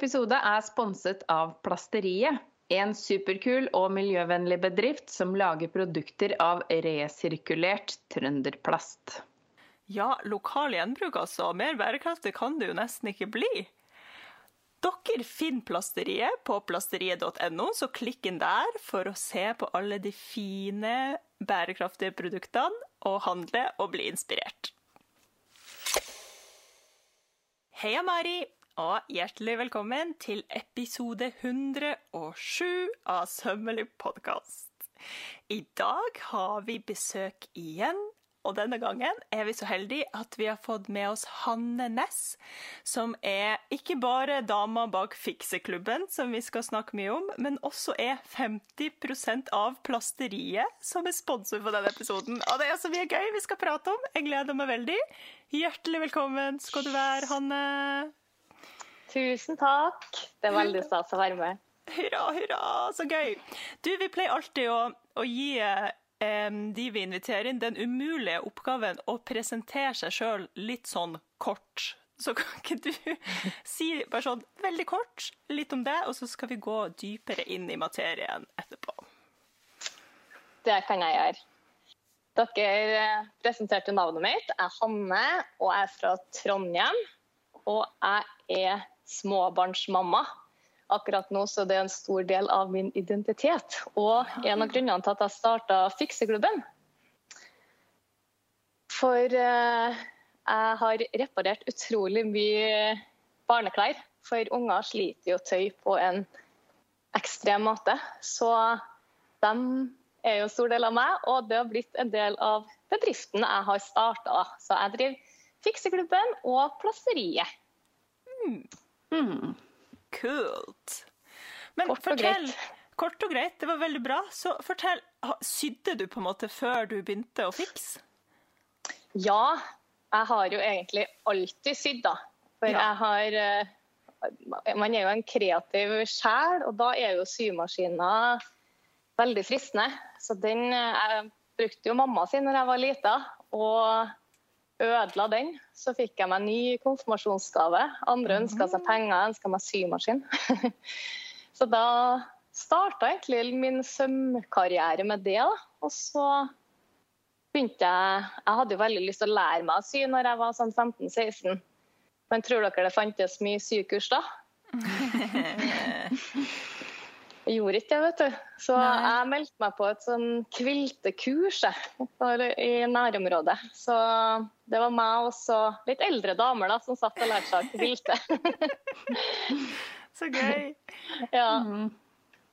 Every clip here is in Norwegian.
Episode er sponset av Plasteriet. En superkul og miljøvennlig bedrift som lager produkter av resirkulert trønderplast. Ja, lokal gjenbruk altså. Mer bærekraftig kan det jo nesten ikke bli. Dere finner Plasteriet på plasteriet.no, så klikk inn der for å se på alle de fine, bærekraftige produktene, og handle og bli inspirert. Heia Mari, og hjertelig velkommen til episode 107 av Sømmelig podkast. I dag har vi besøk igjen, og denne gangen er vi så heldige at vi har fått med oss Hanne Næss, som er ikke bare dama bak Fikseklubben, som vi skal snakke mye om, men også er 50% av Plasteriet, som er sponsor for denne episoden. Og det er så mye gøy vi skal prate om. Jeg gleder meg veldig. Hjertelig velkommen skal du være, Hanne. Tusen takk. Det er veldig stas å være med. Hurra, hurra, så gøy. Du, vi pleier alltid å, å gi eh, de vi inviterer inn, den umulige oppgaven å presentere seg sjøl litt sånn kort. Så kan ikke du si bare sånn veldig kort litt om det, og så skal vi gå dypere inn i materien etterpå. Det kan jeg gjøre. Dere eh, presenterte navnet mitt. Jeg er Hanne, og jeg er fra Trondheim. Og jeg er småbarnsmamma. Akkurat nå så det er en stor del av min identitet, og en av grunnene til at jeg starta Fikseklubben. For eh, jeg har reparert utrolig mye barneklær. For unger sliter jo tøy på en ekstrem måte. Så de er jo en stor del av meg, og det har blitt en del av bedriften jeg har starta. Så jeg driver Fikseklubben og Plasteriet. Mm. Mm. Kult. Men kort fortell og Kort og greit, det var veldig bra. Så fortell, sydde du på en måte før du begynte å fikse? Ja, jeg har jo egentlig alltid sydd, da. For ja. jeg har eh, Man er jo en kreativ sjel, og da er jo symaskiner veldig fristende. Så den eh, Jeg brukte jo mamma sin når jeg var lita. Og ødela den. Så fikk jeg meg ny konfirmasjonsgave. Andre ønska seg penger, ønska meg symaskin. så da starta egentlig min sømkarriere med det. Da. Og så begynte jeg Jeg hadde jo veldig lyst til å lære meg å sy når jeg var sånn 15-16. Men tror dere det fantes mye sykurs da? Jeg gjorde ikke det, vet du. Så Nei. jeg meldte meg på et sånn kviltekurs i nærområdet. Så det var meg og så litt eldre damer da, som satt og lærte seg å kvilte. så gøy. Ja. Mm.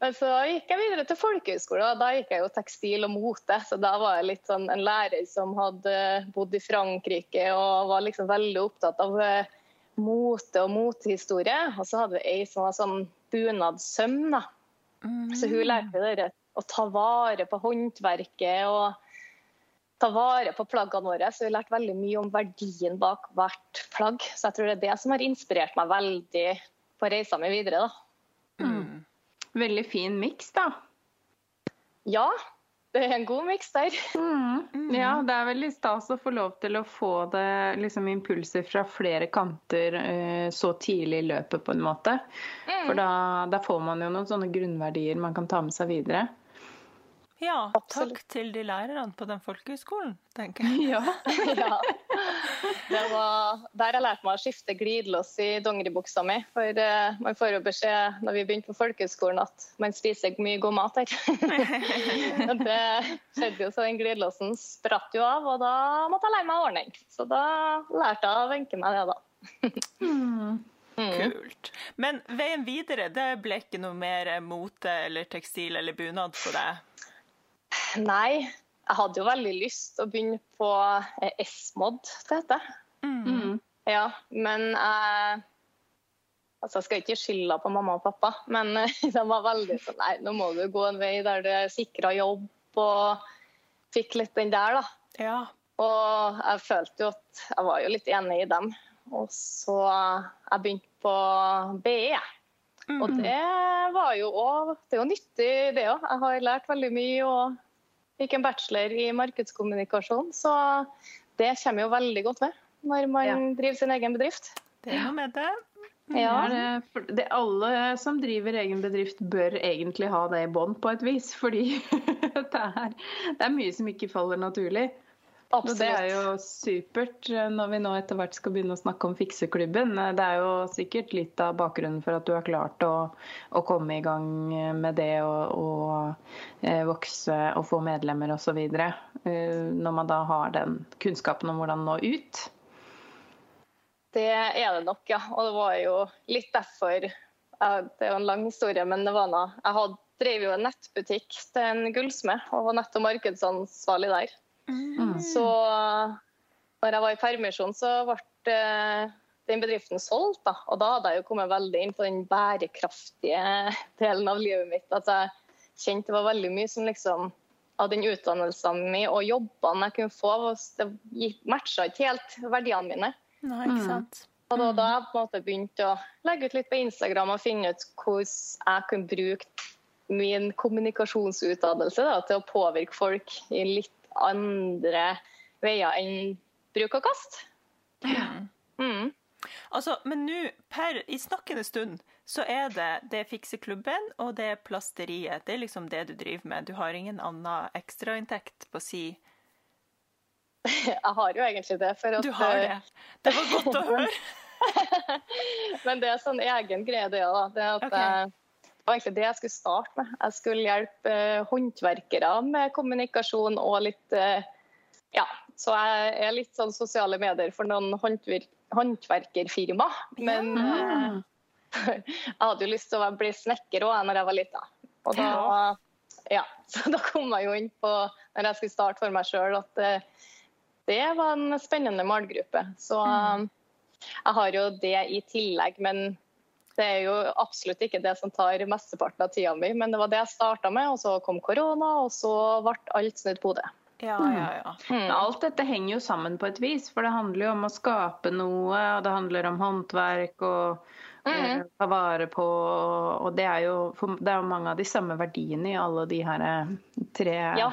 Men så gikk jeg videre til folkehøyskole, og da gikk jeg jo tekstil og mote. Så da var jeg litt sånn en lærer som hadde bodd i Frankrike og var liksom veldig opptatt av eh, mote og motehistorie. Og så hadde vi ei som var sånn bunadssøm, da. Mm. Så hun lærte dere å ta vare på håndverket og ta vare på plaggene våre. Så hun lærte veldig mye om verdien bak hvert plagg. Så jeg tror det er det som har inspirert meg veldig på reisa mi videre. Da. Mm. Veldig fin miks, da. Ja, det er en god miks der. Mm. Mm. Ja, det er veldig stas å få lov til å få det liksom, impulser fra flere kanter uh, så tidlig i løpet, på en måte. Mm. For da, da, får man jo noen sånne grunnverdier man kan ta med seg videre. Ja, takk til de lærerne på den folkehøyskolen, tenker jeg. Ja. ja. Det var der jeg lærte meg å skifte glidelås i dongeribuksa mi. For uh, man får jo beskjed når vi begynte på folkehøyskolen at man spiser mye god mat her. det skjedde jo, så den glidelåsen spratt jo av, og da måtte jeg lære meg å ordne den. Så da lærte jeg å venke meg det, da. mm. Kult. Men veien videre, det ble ikke noe mer mote eller tekstil eller bunad for deg? Nei, jeg hadde jo veldig lyst å begynne på eh, S-mod, det heter. Mm. Ja, men jeg Altså, jeg skal ikke skylde på mamma og pappa, men de var veldig sånn Nei, nå må du gå en vei der du sikra jobb, og fikk litt den der, da. Ja. Og jeg følte jo at jeg var jo litt enig i dem. Og så jeg begynte på BE. Mm. Og det var jo òg Det er jo nyttig, det òg. Jeg har lært veldig mye og fikk en bachelor i markedskommunikasjon. Så det kommer jo veldig godt med når man ja. driver sin egen bedrift. Det er noe med det. Ja. Det, det, alle som driver egen bedrift, bør egentlig ha det i bånd på et vis. Fordi det er, det er mye som ikke faller naturlig. Og det er jo supert eh, når vi nå etter hvert skal begynne å snakke om fikseklubben. Eh, Det er jo sikkert litt av bakgrunnen for at du har klart å, å komme i gang med det og, og eh, vokse og få medlemmer osv. Når man da har den kunnskapen om hvordan nå ut. Det er det nok, ja. Og det var jo litt derfor eh, Det er jo en lang historie, men det var nå Jeg drev jo en nettbutikk til en gullsmed og var nett- og markedsansvarlig der. Mm. Så når jeg var i permisjon, så ble eh, den bedriften solgt. Da. Og da hadde jeg jo kommet veldig inn på den bærekraftige delen av livet mitt. At jeg kjente det var veldig mye som liksom av den utdannelsen min og jobbene jeg kunne få, det matcha ikke helt verdiene mine. Nei, ikke sant. Og da, da jeg på en måte begynte å legge ut litt på Instagram og finne ut hvordan jeg kunne bruke min kommunikasjonsutdannelse da, til å påvirke folk i litt andre veier enn bruk og kast. Mm. Altså, men nå, per i snakkende stund, så er det det fikseklubben og det er plasteriet. Det er liksom det du driver med. Du har ingen annen ekstrainntekt på si. Jeg har jo egentlig det. For at, Du har det. Det var godt å høre. Men det er sånn egen greie, det òg. Det, at Ok. Var egentlig det jeg skulle starte med. Jeg skulle hjelpe eh, håndverkere med kommunikasjon og litt eh, Ja, så jeg er litt sånn sosiale medier for noen håndver håndverkerfirma. Men eh, jeg hadde jo lyst til å bli snekker òg når jeg var lita. Og da, ja, så da kom jeg jo inn på, når jeg skulle starte for meg sjøl, at det var en spennende målgruppe. Så eh, jeg har jo det i tillegg, men det er jo absolutt ikke det som tar mesteparten av tida mi. Men det var det jeg starta med, og så kom korona, og så ble alt snudd på hodet. Ja, ja, ja. Men Alt dette henger jo sammen på et vis, for det handler jo om å skape noe, og det handler om håndverk og eh, ta vare på Og det er jo det er mange av de samme verdiene i alle de her eh, tre Ja.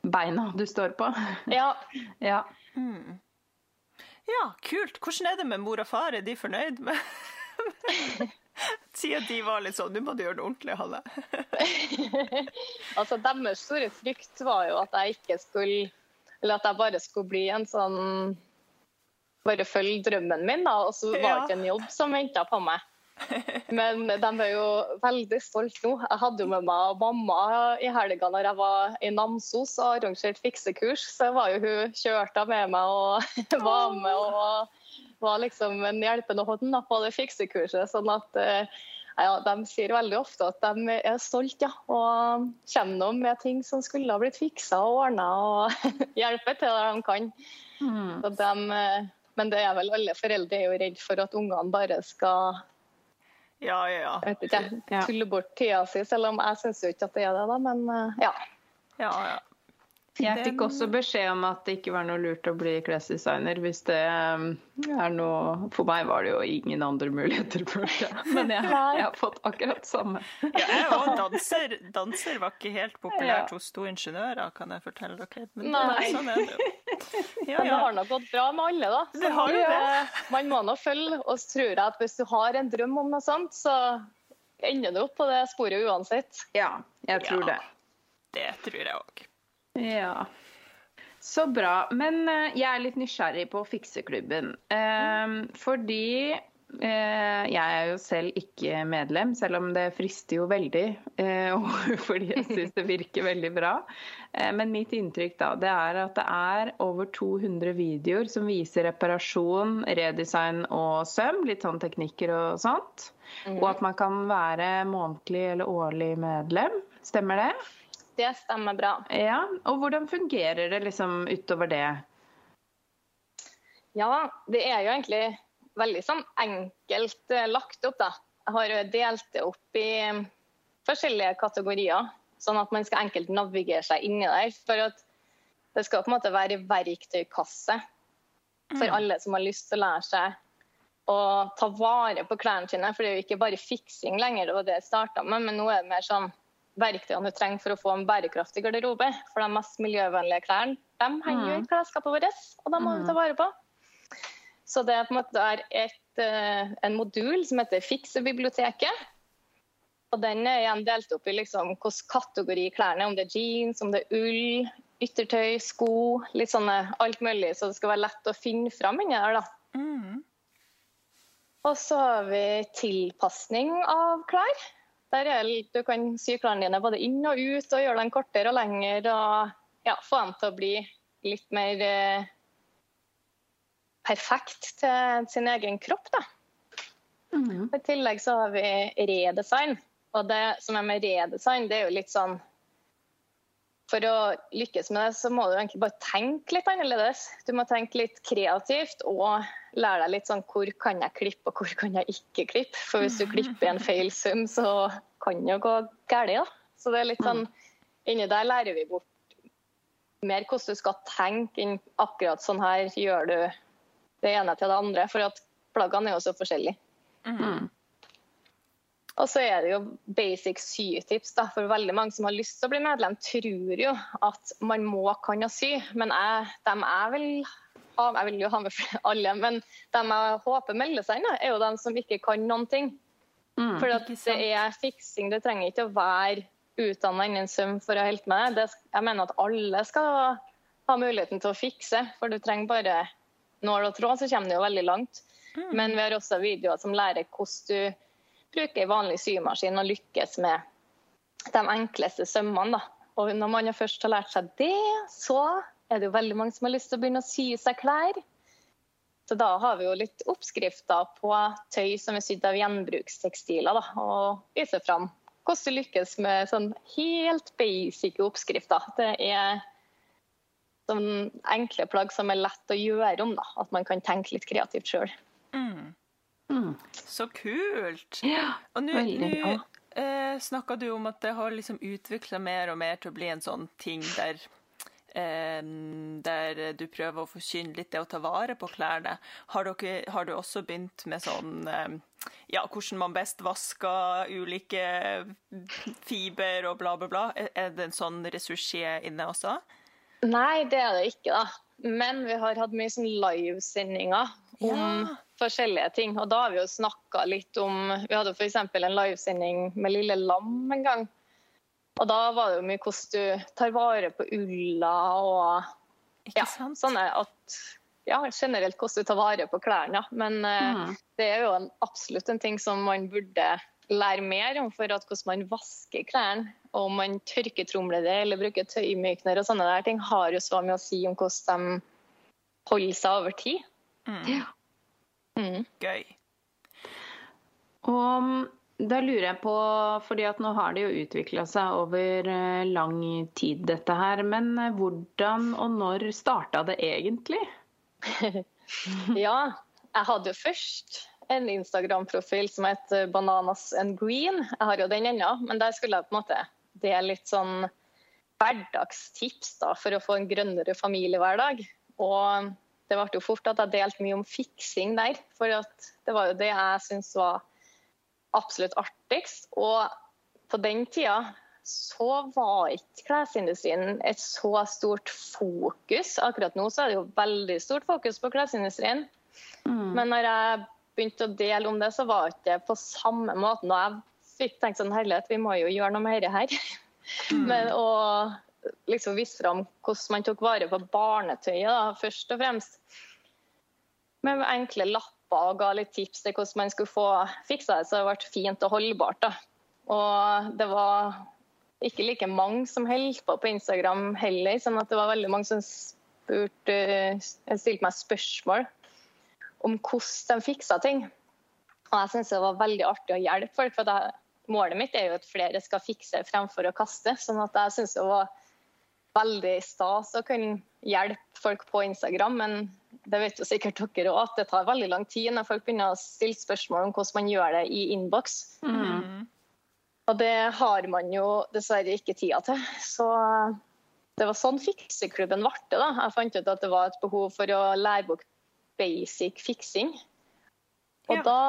beina du står på. Ja, Ja. Mm. Ja, kult. Hvordan er det med mor og far? Er de fornøyd med Siden de var litt sånn Nå må du gjøre det ordentlig, Hanne. altså Deres store frykt var jo at jeg ikke skulle Eller at jeg bare skulle bli en sånn Bare følge drømmen min, da, og så var det Ja. ikke en jobb som venta på meg. Men de er jo veldig stolte nå. Jeg hadde jo med meg mamma i helga når jeg var i Namsos og arrangerte fiksekurs. Så var jo hun kjørte med meg og var med og var liksom en hjelpende hånd på det fiksekurset. Sånn at eh, ja, de sier veldig ofte at de er stolte, ja. Og kommer nå med ting som skulle ha blitt fiksa og ordna, og hjelper til der de kan. Mm. De, eh, men det er vel alle foreldre er jo redd for at ungene bare skal Ja, ja, ja. tulle bort tida si, selv om jeg syns ikke at det er det, da. Men eh, ja. ja, ja. Jeg fikk også beskjed om at det ikke var noe lurt å bli klesdesigner hvis det um, er noe For meg var det jo ingen andre muligheter, følte jeg. Men jeg, jeg har fått akkurat samme. Ja, jeg òg. Danser, danser var ikke helt populært hos to ingeniører, kan jeg fortelle dere. Men Nei. sånn er det jo. Ja, Men det har nok gått bra med alle, da. Det har jo det. Man må nå følge. Og så tror jeg at hvis du har en drøm om noe sånt, så ender du opp på det sporet uansett. Ja, jeg tror Ja. det. Det tror jeg òg. Ja. Så bra. Men eh, jeg er litt nysgjerrig på fikseklubben. Eh, fordi eh, jeg er jo selv ikke medlem, selv om det frister jo veldig. eh, fordi jeg syns det virker veldig bra. Men mitt inntrykk da, det er at det er over 200 videoer som viser reparasjon, redesign og søm. Litt sånn teknikker og sånt. Og at man kan være månedlig eller årlig medlem. Stemmer det? Det stemmer bra. Ja, og hvordan fungerer det liksom utover det? Ja, det er jo egentlig veldig sånn enkelt eh, lagt opp, da. Jeg har delt det opp i eh, forskjellige kategorier, sånn at man skal enkelt navigere seg inni der. For at det skal på en måte være verktøykasse for alle som har lyst til å lære seg å ta vare på klærne sine. For det er jo ikke bare fiksing lenger, det var det jeg starta med, men nå er det mer sånn verktøyene du trenger for å få en bærekraftig garderobe. For de mest miljøvennlige klærne de henger jo i klesskapet vårt, og de må vi ta vare på. Så det er på en måte et, eh, en modul som heter Fiksebiblioteket. Og den er igjen delt opp i liksom hvilken kategori klærne er. Om det er jeans, om det er ull, yttertøy, sko. Litt sånne alt mulig, så det skal være lett å finne fram inni der. da. Mm. Og så har vi tilpasning av klær. Der er det, Du kan sy klærne dine både inn og ut og gjøre dem kortere og lengre. Og ja, få dem til å bli litt mer eh, perfekt til sin egen kropp. Da. Mm. I tillegg så har vi redesign. Og det som er med redesign, det er jo litt sånn For å lykkes med det, så må du egentlig bare tenke litt annerledes. Du må tenke litt kreativt og lære deg litt sånn hvor kan jeg klippe, og hvor kan jeg ikke klippe. For hvis du klipper en feil sum, så kan det jo gå galt. Så det er litt sånn Inni der lærer vi bort mer hvordan du skal tenke enn akkurat sånn her gjør du det ene til det andre. For at plaggene er jo så forskjellige. Mm. Og så er det jo basic sytips. da, for Veldig mange som har lyst til å bli medlem, tror jo at man må kan å sy. Men jeg, dem jeg vil ha, jeg vil jo ha med alle, men dem jeg håper melder seg inn, er jo dem som ikke kan noen ting. Mm, for det er fiksing. Det trenger ikke å være utdanna innen sum for å holde med det. Jeg mener at alle skal ha muligheten til å fikse, for du trenger bare nål og tråd, så kommer du jo veldig langt. Mm. Men vi har også videoer som lærer hvordan du bruker en vanlig symaskin og lykkes med de enkleste sømmene. Da. Og når man først har lært seg det, så er det jo veldig mange som har lyst til å begynne å sy seg klær. Så da har vi jo litt oppskrifter på tøy som er sydd av gjenbrukstekstiler, da, og viser fram hvordan du lykkes med sånn helt basic oppskrifter. Det er sånn enkle plagg som er lett å gjøre om. Da. At man kan tenke litt kreativt sjøl. Mm. Så kult! Ja, og nå eh, snakka du om at det har liksom utvikla mer og mer til å bli en sånn ting der eh, der du prøver å forkynne litt det å ta vare på klærne. Har, dere, har du også begynt med sånn eh, ja, hvordan man best vasker ulike fiber og bla, bla, bla? Er det en sånn ressurs inne også? Nei, det er det ikke. da. Men vi har hatt mye sånn livesendinger om ja. Forskjellige ting. Og da har vi jo snakka litt om Vi hadde f.eks. en livesending med Lille Lam en gang. Og da var det jo mye hvordan du tar vare på ulla og ja, sånne at ja, generelt hvordan du tar vare på klærne. Men mm. uh, det er jo en, absolutt en ting som man burde lære mer om for at hvordan man vasker klærne. Og om man tørketromler det eller bruker tøymykner og sånne der ting, har jo så mye å si om hvordan de holder seg over tid. Mm. Mm. Gøy. Og da lurer jeg på, fordi at nå har det jo utvikla seg over eh, lang tid, dette her. Men eh, hvordan og når starta det egentlig? ja, jeg hadde jo først en Instagram-profil som heter Bananas and Green. Jeg har jo den ennå, men der skulle jeg på en måte dele litt sånn hverdagstips da, for å få en grønnere familiehverdag. Og det ble jo fort at jeg delte mye om fiksing der, for det var jo det jeg syntes var absolutt artigst. Og på den tida så var ikke klesindustrien et så stort fokus. Akkurat nå så er det jo veldig stort fokus på klesindustrien. Mm. Men når jeg begynte å dele om det, så var det ikke på samme måten. Og jeg fikk tenkt sånn herlighet, vi må jo gjøre noe med dette her. Mm. Men å liksom vise fram hvordan man tok vare på barnetøyet, da, først og fremst. Med enkle lapper og ga litt tips til hvordan man skulle få fiksa det så det ble fint og holdbart. Da. Og det var ikke like mange som holdt på på Instagram heller, sånn at det var veldig mange som spurte, stilte meg spørsmål om hvordan de fiksa ting. Og jeg syns det var veldig artig å hjelpe folk. for det, Målet mitt er jo at flere skal fikse fremfor å kaste. sånn at jeg synes det var veldig stas å kunne hjelpe folk på Instagram. Men det vet jo sikkert dere òg, at det tar veldig lang tid når folk begynner å stille spørsmål om hvordan man gjør det i innboks. Mm. Og det har man jo dessverre ikke tida til. Så det var sånn fikseklubben ble. da. Jeg fant ut at det var et behov for å lære bort basic fiksing. Og ja. da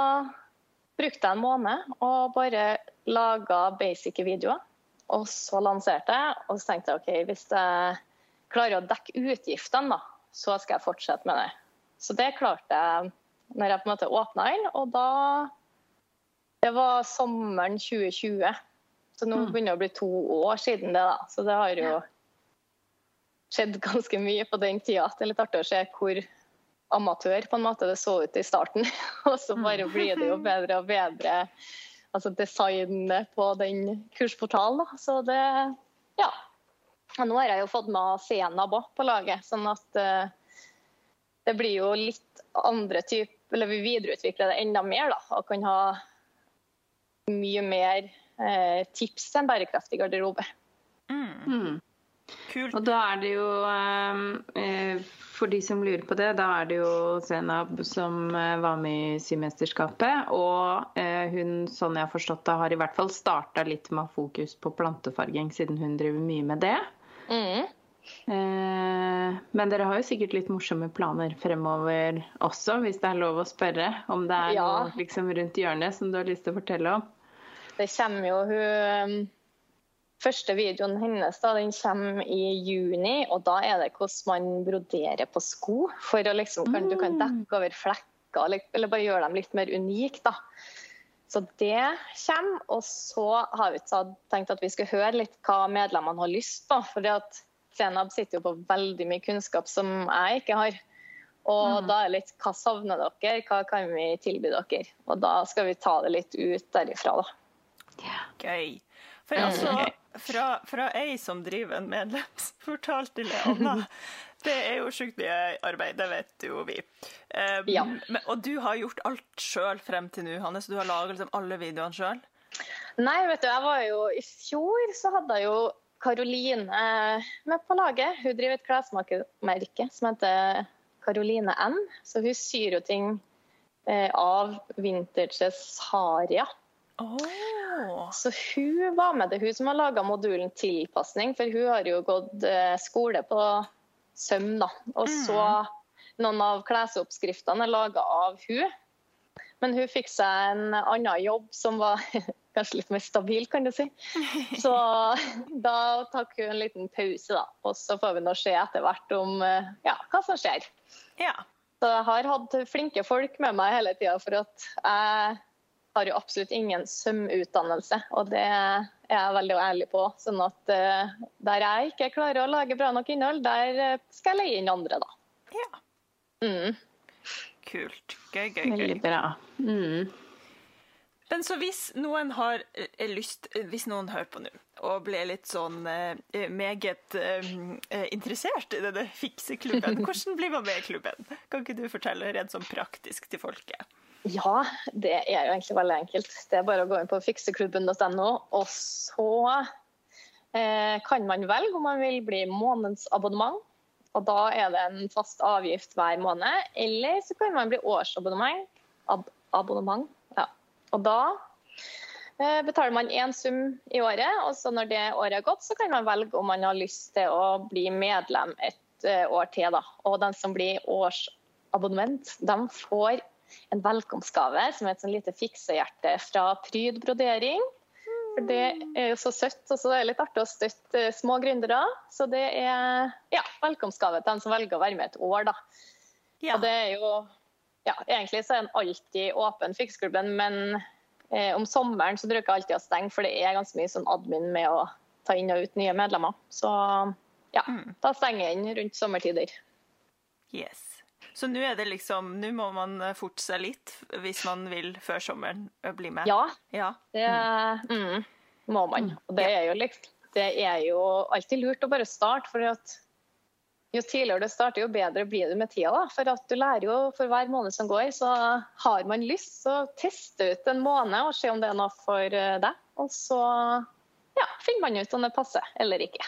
brukte jeg en måned og bare laga basic videoer. Og så lanserte jeg, og så tenkte jeg OK, hvis jeg klarer å dekke utgiftene, da, så skal jeg fortsette med det. Så det klarte jeg når jeg på en måte åpna den. Og da Det var sommeren 2020. Så nå Mm. begynner det å bli to år siden det, da. Så det har jo skjedd ganske mye på den tida. Det er litt artig å se hvor amatør på en måte det så ut i starten. Og så bare blir det jo bedre og bedre altså designet på den kursportalen. Da. Så det Ja. Og nå har jeg jo fått med Senab òg på laget, sånn at uh, det blir jo litt andre type Eller vi videreutvikler det enda mer, da. Og kan ha mye mer eh, tips til en bærekraftig garderobe. Mm. Mm. Kult. Og da er det jo eh, For de som lurer på det, da er det jo Zenab som eh, var med i Symesterskapet. Og eh, hun, sånn jeg har forstått det, har i hvert fall starta litt med fokus på plantefarging, siden hun driver mye med det. Mm. Eh, men dere har jo sikkert litt morsomme planer fremover også, hvis det er lov å spørre om det er Ja. noe liksom rundt hjørnet som du har lyst til å fortelle om. Det kommer jo hun Første videoen hennes da, den kommer i juni, og da er det hvordan man broderer på sko. For å liksom, kan, du kan dekke over flekker, eller, bare gjøre dem litt mer unike. da. Så det kommer. Og så har vi tenkt at vi skal høre litt hva medlemmene har lyst på. For Senab sitter jo på veldig mye kunnskap som jeg ikke har. Og da er det litt hva savner dere, hva kan vi tilby dere? Og da skal vi ta det litt ut derifra, da. Gøy. For altså, fra, fra ei som driver en medlemsportal til ei anna, det er jo sjukt mye arbeid, det vet jo vi. Um, Ja. men, og du har gjort alt sjøl frem til nå, Hanne, så du har laga liksom alle videoene sjøl? Nei, vet du, jeg var jo I fjor så hadde jeg jo Karoline med på laget. Hun driver et klesmerke som heter Karoline N. Så hun syr jo ting eh, av vintage Saria. Oh. Så hun var med. Det hun som har laga modulen tilpasning, for hun har jo gått eh, skole på søm, da. Og så noen av klesoppskriftene er laga av hun. Men hun fikk seg en annen jobb som var kanskje litt mer stabil, kan du si. Så da tok hun en liten pause, da. Og så får vi nå se etter hvert om eh, ja, hva som skjer. Ja. Så jeg har hatt flinke folk med meg hele tida, for at jeg har jo absolutt ingen sømutdannelse. Og det er jeg veldig ærlig på. Sånn at eh, der jeg ikke klarer å lage bra nok innhold, der eh, skal jeg leie inn andre, da. ja. Mm. Kult. Gøy, gøy, gøy. Veldig bra. Mm. Men så hvis noen har eh, lyst, hvis noen hører på nå og blir litt sånn eh, meget eh, interessert i denne fikseklubben, hvordan blir man med i klubben? Kan ikke du fortelle rent sånn praktisk til folket? Ja, det er jo egentlig veldig enkelt. Det er bare å gå inn på fikseklubben.no, og så eh, kan man velge om man vil bli månedsabonnement. Og da er det en fast avgift hver måned. Eller så kan man bli årsabonnement. Ab abonnement. Ja. Og da eh, betaler man én sum i året, og så når det året er gått, så kan man velge om man har lyst til å bli medlem et eh, år til. Da. Og den som blir årsabonnement, de får en velkomstgave som er et sånn lite fiksehjerte fra Pryd brodering. For det er jo så søtt, og så er det litt artig å støtte eh, små gründere. Så det er ja, velkomstgave til den som velger å være med et år, da. Ja. Og det er jo ja, Egentlig så er den alltid åpen, Fiksklubben, men eh, om sommeren så bruker jeg alltid å stenge, for det er ganske mye sånn admin med å ta inn og ut nye medlemmer. Så ja, Mm. da stenger jeg inn rundt sommertider. Yes. Så nå er det liksom Nå må man eh, forte seg litt hvis man vil før sommeren eh, bli med? Ja, Ja. Det mm, må man. Og det er, jo det er jo alltid lurt å bare starte. for at jo tidligere du starter, jo bedre blir du med tida. Da. For at du lærer jo for hver måned som går. Så har man lyst, så teste ut en måned og se om det er noe for eh, deg. Og så ja, finner man ut om det passer eller ikke.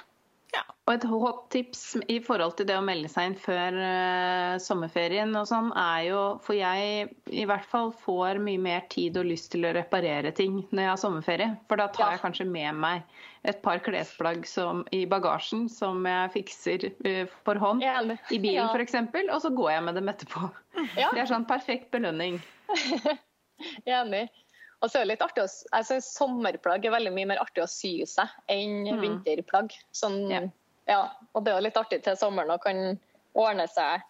Ja. Og et hot tips i forhold til det å melde seg inn før uh, sommerferien og sånn, er jo For jeg i hvert fall får mye mer tid og lyst til å reparere ting når jeg har sommerferie. For da tar Ja. jeg kanskje med meg et par klesplagg som, i bagasjen som jeg fikser uh, for hånd. Ja. I bilen Ja. f.eks., og så går jeg med dem etterpå. Ja. Det er sånn perfekt belønning. Enig. Og så er det litt artig å, jeg synes Sommerplagg er veldig mye mer artig å sy seg enn Mm. vinterplagg. Sånn, Ja. ja. og det er litt artig til sommeren å kan ordne seg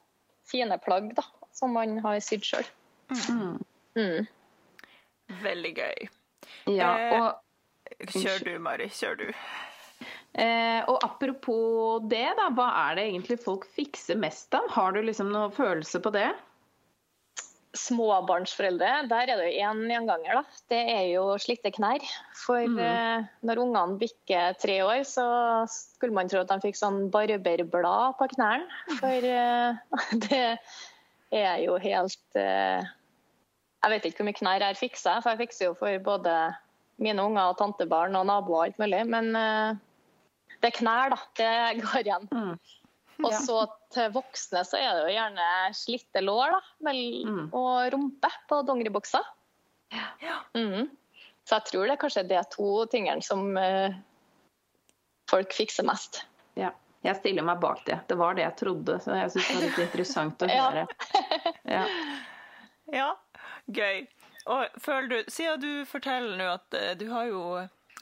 fine plagg. da. som man har sydd sjøl. Mm. Mm. Veldig gøy. Ja, Eh, og, Kjør du, Mari. Kjør du. eh, og apropos det, da. Hva er det egentlig folk fikser mest av? Har du liksom noe følelse på det? Småbarnsforeldre, der er det jo én gjenganger. da. Det er jo slitte knær. For Mm. eh, når ungene bikker tre år, så skulle man tro at de fikk sånn barberblad på knærne. For eh, det er jo helt eh, Jeg vet ikke hvor mye knær jeg fiksa, for jeg fikser jo for både mine unger og tantebarn og naboer og alt mulig. Men eh, det er knær, da. Det går igjen. Mm. Og så til voksne så er det jo gjerne slitte lår da, vel, Mm. og rumpe på dongeribuksa. Ja. Mm. Så jeg tror det er kanskje de to tingene som uh, folk fikser mest. Ja. Jeg stiller meg bak det. Det var det jeg trodde, så jeg syns det var litt interessant å Ja. høre. Ja. Ja, gøy. Og føler du, Siden du forteller nå at eh, du har jo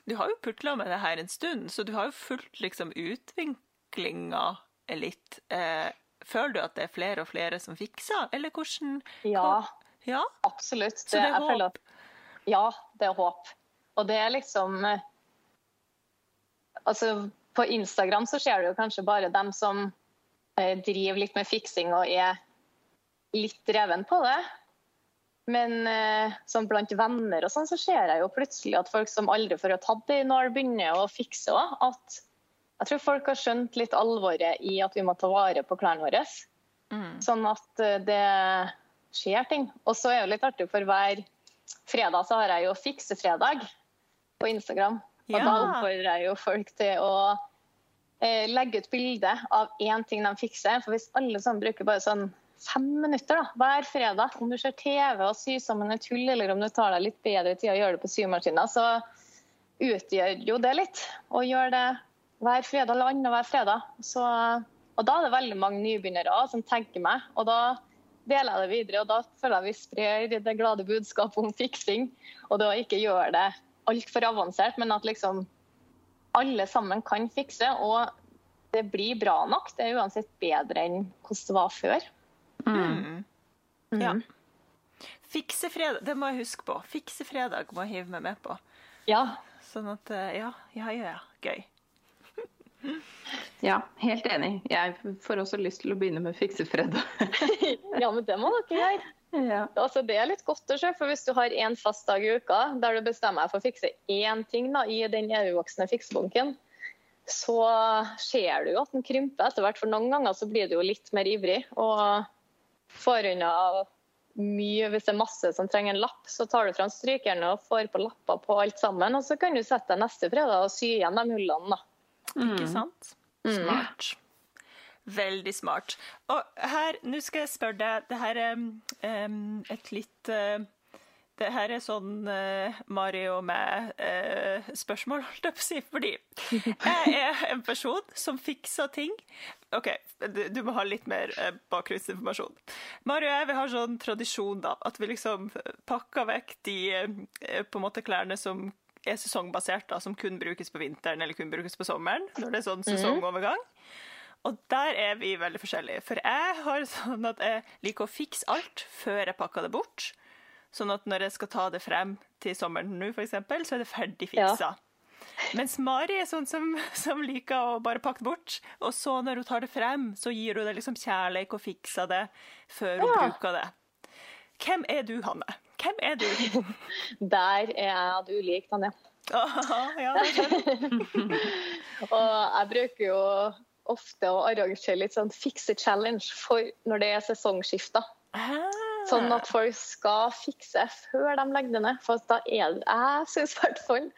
du har jo putla med det her en stund, så du har jo fulgt liksom utviklinga litt. Eh, føler du at det er flere og flere som fikser, eller hvordan Ja, Ja? absolutt. Så det er håp? At, ja, det er håp. Og det er liksom eh, Altså, på Instagram så ser du jo kanskje bare dem som eh, driver litt med fiksing og er litt dreven på det. Men eh, sånn blant venner og sånn, så ser jeg jo plutselig at folk som aldri får tatt i nål, begynner å fikse òg. At jeg tror folk har skjønt litt alvoret i at vi må ta vare på klærne våre. Mm. Sånn at eh, det skjer ting. Og så er det litt artig, for hver fredag så har jeg jo fiksefredag på Instagram. Og Ja. da oppfordrer jeg jo folk til å eh, legge ut bilde av én ting de fikser. For hvis alle sammen bruker bare sånn fem minutter da, hver fredag, om du ser TV og syr sammen et hull, eller om du tar deg litt bedre tid og gjør det på symaskina, så utgjør jo det litt. Og gjør det hver fredag eller annenhver fredag. Så, og da er det veldig mange nybegynnere som tenker meg. Og da deler jeg det videre, og da føler jeg vi sprer det glade budskapet om fiksing. Og da ikke gjøre det altfor avansert, men at liksom alle sammen kan fikse. Og det blir bra nok. Det er uansett bedre enn hvordan det var før. Mm. Ja. Fikse fredag, det må jeg huske på. Fikse fredag må jeg hive meg med på. Ja. Sånn at eh, Ja, ja, ja. ja. Gøy. ja, helt enig. Jeg får også lyst til å begynne med fiksefredag. ja, men det må dere gjøre. ja. Altså, det er litt godt å se, for hvis du har én fast dag i uka der du bestemmer deg for å fikse én ting da, i den evigvoksende fiksebunken, så ser du jo at den krymper etter hvert. For noen ganger så blir du jo litt mer ivrig og får unna mye. Hvis det er masse som trenger en lapp, så tar du fram strykerne og får på lapper på alt sammen. Og så kan du sette deg neste fredag og sy igjen de hullene, da. Ikke sant? Smart. Veldig smart. Og her, nå skal jeg spørre deg Det her er um, et litt uh, Det her er sånn uh, Mari og meg-spørsmål, holdt jeg på å si. Fordi jeg er en person som fikser ting. OK, du, du må ha litt mer uh, bakgrunnsinformasjon. Mari og jeg vi har sånn tradisjon da, at vi liksom pakker vekk de på en måte klærne som er sesongbasert, da, som kun brukes på vinteren eller kun brukes på sommeren. Når det er sånn sesongovergang. Og der er vi veldig forskjellige. For jeg har sånn at jeg liker å fikse alt før jeg pakker det bort. Sånn at når jeg skal ta det frem til sommeren nå, eksempel, så er det ferdig fiksa. Mens Mari er sånn som, som liker å bare pakke det bort. Og så når hun tar det frem, så gir hun det liksom kjærlighet og fikser det før hun Ja. bruker det. Hvem er du, Hanne? Hvem er du? Der er jeg du lik, Tanja. ja, skjønner jeg. Og jeg bruker jo ofte å arrangere litt sånn fikse-challenge for når det er sesongskifter. Sånn at folk skal fikse før de legger det ned. For da er det, jeg syns i hvert fall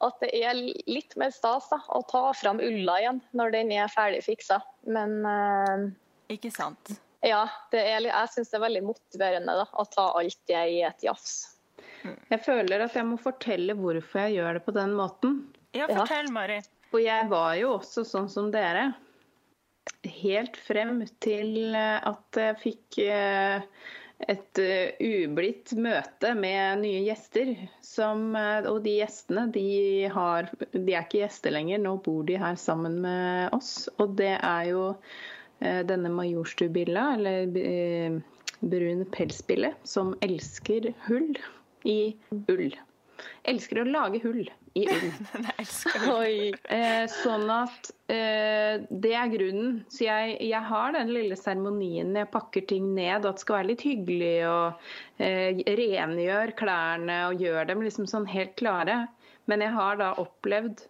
at det er litt mer stas da, å ta fram ulla igjen når den er ferdig fiksa. Men uh, Ikke sant? Ja, det er, jeg syns det er veldig motiverende da, å ta alt det i et jafs. Jeg føler at jeg må fortelle hvorfor jeg gjør det på den måten. Ja, fortell, Mari. For jeg var jo også sånn som dere. Helt frem til eh, at jeg fikk eh, et eh, ublidt møte med nye gjester. Som, og de gjestene, de, har, de er ikke gjester lenger. Nå bor de her sammen med oss. Og det er jo denne Majorstubilla, eller eh, brun pelsbille som elsker hull i ull. Elsker å lage hull i ull. Oi. Eh, sånn at eh, det er grunnen. Så jeg, jeg har den lille seremonien jeg pakker ting ned, at det skal være litt hyggelig og eh, rengjør klærne og gjør dem liksom sånn helt klare. Men jeg har da opplevd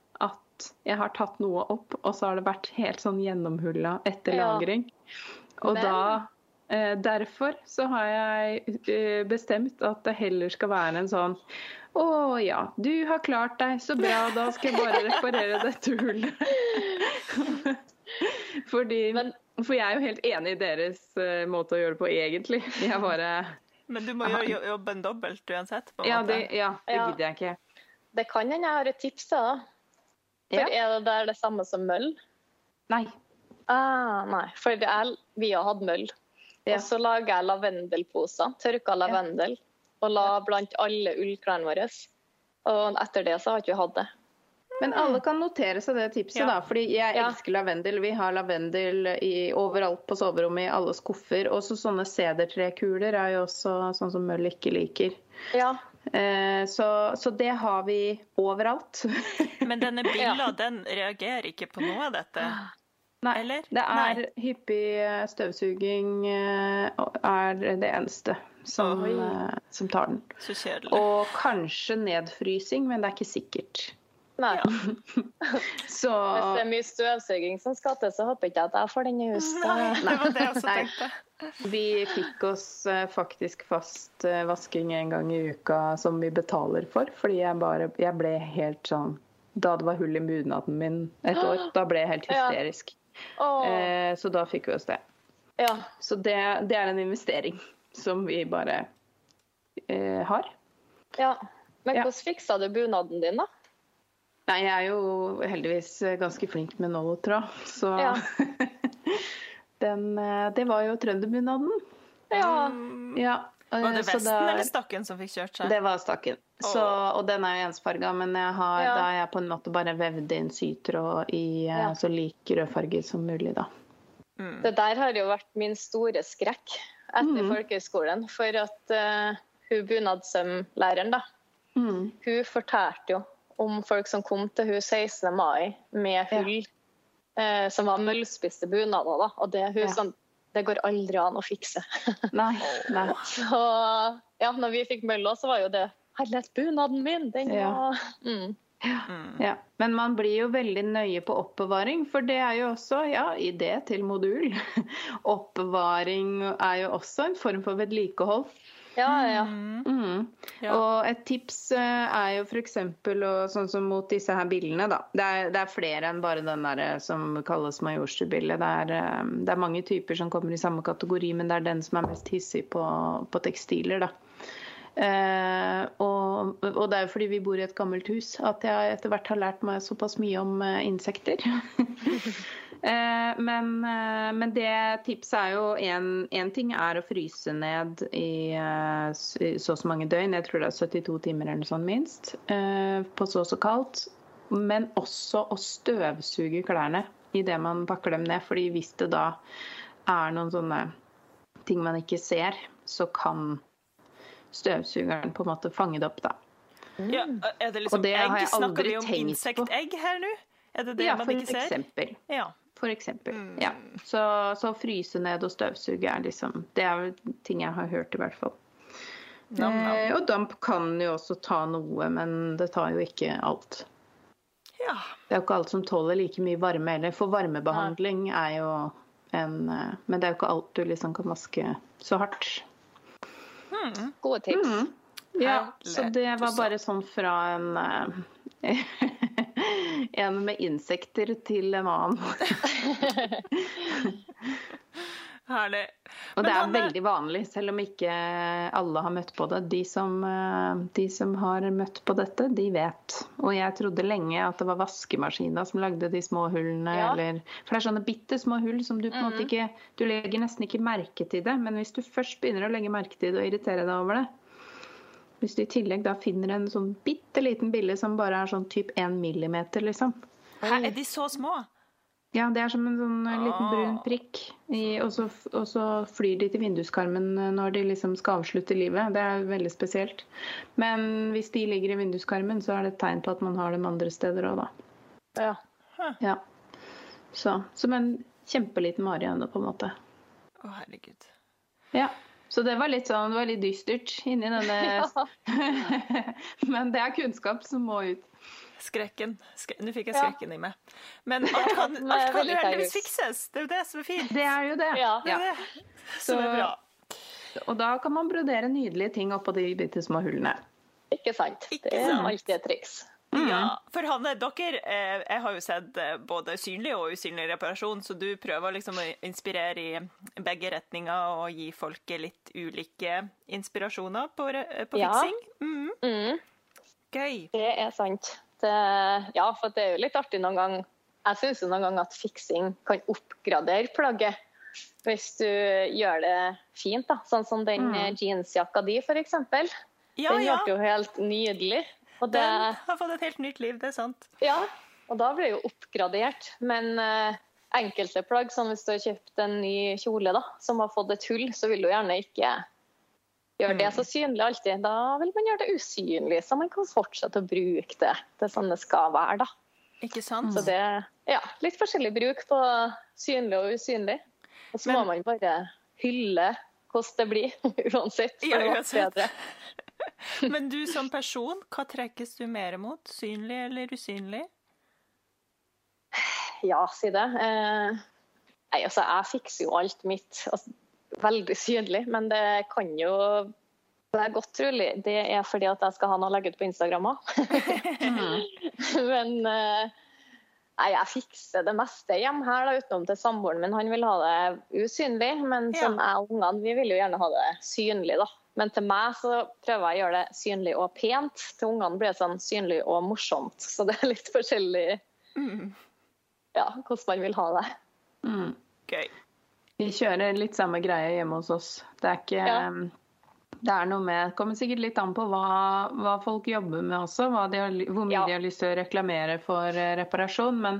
jeg har tatt noe opp, og så har det vært helt sånn gjennomhulla etter Ja. lagring. Og Men- da eh, Derfor så har jeg eh, bestemt at det heller skal være en sånn å ja, du har klart deg, så bra. Da skal jeg bare reparere dette hullet. Fordi, Men- for jeg er jo helt enig i deres eh, måte å gjøre det på, egentlig. Jeg bare Men du må jo jo- en dobbelt uansett. på en Ja, måte. det, ja, det Ja. gidder jeg ikke. Det kan hende jeg har et tips deg. For Ja. er det der det samme som møll? Nei. Ah, nei, for jeg, vi har hatt møll. Ja. Og så lager jeg lavendelposer, tørka lavendel, og la blant alle ullklærne våre. Og etter det så har ikke vi hatt det. Men alle kan notere seg det tipset, Ja. da. Fordi jeg Ja. elsker lavendel. Vi har lavendel i, overalt på soverommet, i alle skuffer. Også sånne sedertrekuler er jo også sånn som møll ikke liker. Ja, så, så det har vi overalt. Men denne billa, den reagerer ikke på noe av dette. Nei, Eller? det er Nei. hyppig eh, støvsuging eh, er det eneste som, eh, som tar den. Og kanskje nedfrysing, men det er ikke sikkert. Nei. Ja. Så Hvis det er mye støvsuging som skal til, så håper ikke jeg at jeg får den i hus. Nei, det var det jeg også tenkte. vi fikk oss eh, faktisk fast eh, vasking en gang i uka som vi betaler for, fordi jeg bare Jeg ble helt sånn Da det var hull i bunaden min et år, da ble jeg helt hysterisk. Ja. Eh, så da fikk vi oss det. ja. Så det, det er en investering som vi bare eh, har. ja. Men Ja. hvordan fiksa du bunaden din, da? Nei, jeg er jo heldigvis ganske flink med nåletråd, så Ja. den eh, Det var jo trønderbunaden. Ja. Mm, Ja. eh, Var det vesten da- eller stakken som fikk kjørt seg? Det var stakken. Så, og den er jo ensfarga, men jeg har, Ja. da har jeg på en måte bare vevd inn sytråd i eh, Ja. så lik rødfarge som mulig, da. Mm. Det der har jo vært min store skrekk etter mm. folkehøyskolen. For at uh, hun bunadsømlæreren, da, Mm. hun fortalte jo om folk som kom til hun 16. mai med Ja. hull eh, som var møllspiste bunader. Da. Og det, hun Ja. sånn, det går aldri an å fikse. Nei. nei. Så ja, når vi fikk mølla, så var jo det Herlighet, bunaden min! Den Ja. var mm. Ja, Ja. Men man blir jo veldig nøye på oppbevaring, for det er jo også ja, idé til modul. Oppbevaring er jo også en form for vedlikehold. Ja, ja. Mm. Mm. Ja. Og et tips eh, er jo f.eks. sånn som mot disse her bildene, da. Det er, det er flere enn bare den der eh, som kalles Majorstua-bildet. Det, er, eh, det er mange typer som kommer i samme kategori, men det er den som er mest hissig på, på tekstiler, da. Uh, og, og det er jo fordi vi bor i et gammelt hus at jeg etter hvert har lært meg såpass mye om uh, insekter. Eh, men, eh, men det tipset er jo én ting er å fryse ned i eh, i så og så mange døgn, jeg tror det er 72 timer eller noe sånt minst, eh, på så og så kaldt. Men også å støvsuge klærne idet man pakker dem ned. fordi hvis det da er noen sånne ting man ikke ser, så kan støvsugeren på en måte fange det opp, da. Ja, er det liksom Og det har egg? jeg Snakker aldri vi om insektegg her nå? Er det det ja, man ikke ser? Ja. For eksempel. Mm. Ja. Så, så fryse ned og støvsuge er liksom Det er ting jeg har hørt, i hvert fall. Nam, nam. Eh, og damp kan jo også ta noe, men det tar jo ikke alt. ja. Det er jo ikke alt som tåler like mye varme heller. For varmebehandling er jo en eh, Men det er jo ikke alt du liksom kan vaske så hardt. Mm. Gode tips. Mm. Ja, Herlig. så det var bare sånn fra en eh, En med insekter til en annen. Herlig. Og det er veldig vanlig, selv om ikke alle har møtt på det. De som, eh, de som har møtt på dette, de vet. Og jeg trodde lenge at det var vaskemaskina som lagde de små hullene. Ja. Eller, for det er sånne bitte små hull som du på en måte ikke Du legger nesten ikke merke til det. Men hvis du først begynner å legge merke til det og irritere deg over det Hvis du i tillegg da finner en sånn bitte liten bille som bare er sånn typ 1 millimeter, liksom. Hæ, er de så små? Ja, det er som en sånn eh, liten brun Ah. prikk. I, og, så, og så flyr de til vinduskarmen eh, når de liksom skal avslutte livet. Det er veldig spesielt. Men hvis de ligger i vinduskarmen, så er det et tegn på at man har dem andre steder òg, da. Ja. Ja. Så, som en kjempeliten Marianne, på en måte. Å, herregud. Ja. Så det var litt sånn, det var litt dystert inni denne Men det er kunnskap som må ut. Skrekken. Skre Nå fikk jeg Ja. skrekken i meg. Men alt kan, alt kan heldigvis fikses. Det er jo det som er fint. Det er jo det. Ja. Det er det som er bra. Og da kan man brodere nydelige ting oppå de bitte små hullene. Ikke sant? Ikke Det er alltid et triks. Ja, for Hanne, dere eh, Jeg har jo sett eh, både synlig og usynlig reparasjon, så du prøver liksom å inspirere i begge retninger og gi folket litt ulike inspirasjoner på, re- på Ja. fiksing. Mm, Mm, gøy. det er sant. Det, ja, for det er jo litt artig noen gang. Jeg syns noen gang at fiksing kan oppgradere plagget. Hvis du gjør det fint, da. Sånn som den Mm. jeansjakka di, f.eks. Ja, Den ja. jo helt nydelig. Og det, Den har fått et helt nytt liv, det er sant. ja, og da blir det jo oppgradert. Men eh, enkelte plagg, som hvis du har kjøpt en ny kjole da, som har fått et hull, så vil du gjerne ikke gjøre det så synlig alltid. Da vil man gjøre det usynlig, så man kan fortsette å bruke det til sånn det skal være. da. Ikke sant? Så det ja, litt forskjellig bruk på synlig og usynlig. Og så må man bare hylle hvordan det blir, uansett. For Ja, uansett. Men du som person, hva trekkes du mer mot? Synlig eller usynlig? Ja, si det. Eh, nei, altså, jeg fikser jo alt mitt altså, veldig synlig, men det kan jo være godt trolig. Det er fordi at jeg skal ha noe å legge ut på Instagram òg. men eh, nei, jeg fikser det meste hjemme her, da, utenom til samboeren min. Han vil ha det usynlig, men Ja. som jeg og ungene vi vil jo gjerne ha det synlig. da. Men til meg så prøver jeg å gjøre det synlig og pent. Til ungene blir det sånn synlig og morsomt. Så det er litt forskjellig Mm, ja, hvordan man vil ha det. Mm. gøy. Vi kjører litt samme greie hjemme hos oss. Det er ikke Ja. Det er noe med kommer sikkert litt an på hva, hva folk jobber med også. Hva de har, hvor mye Ja. de har lyst til å reklamere for eh, reparasjon. Men,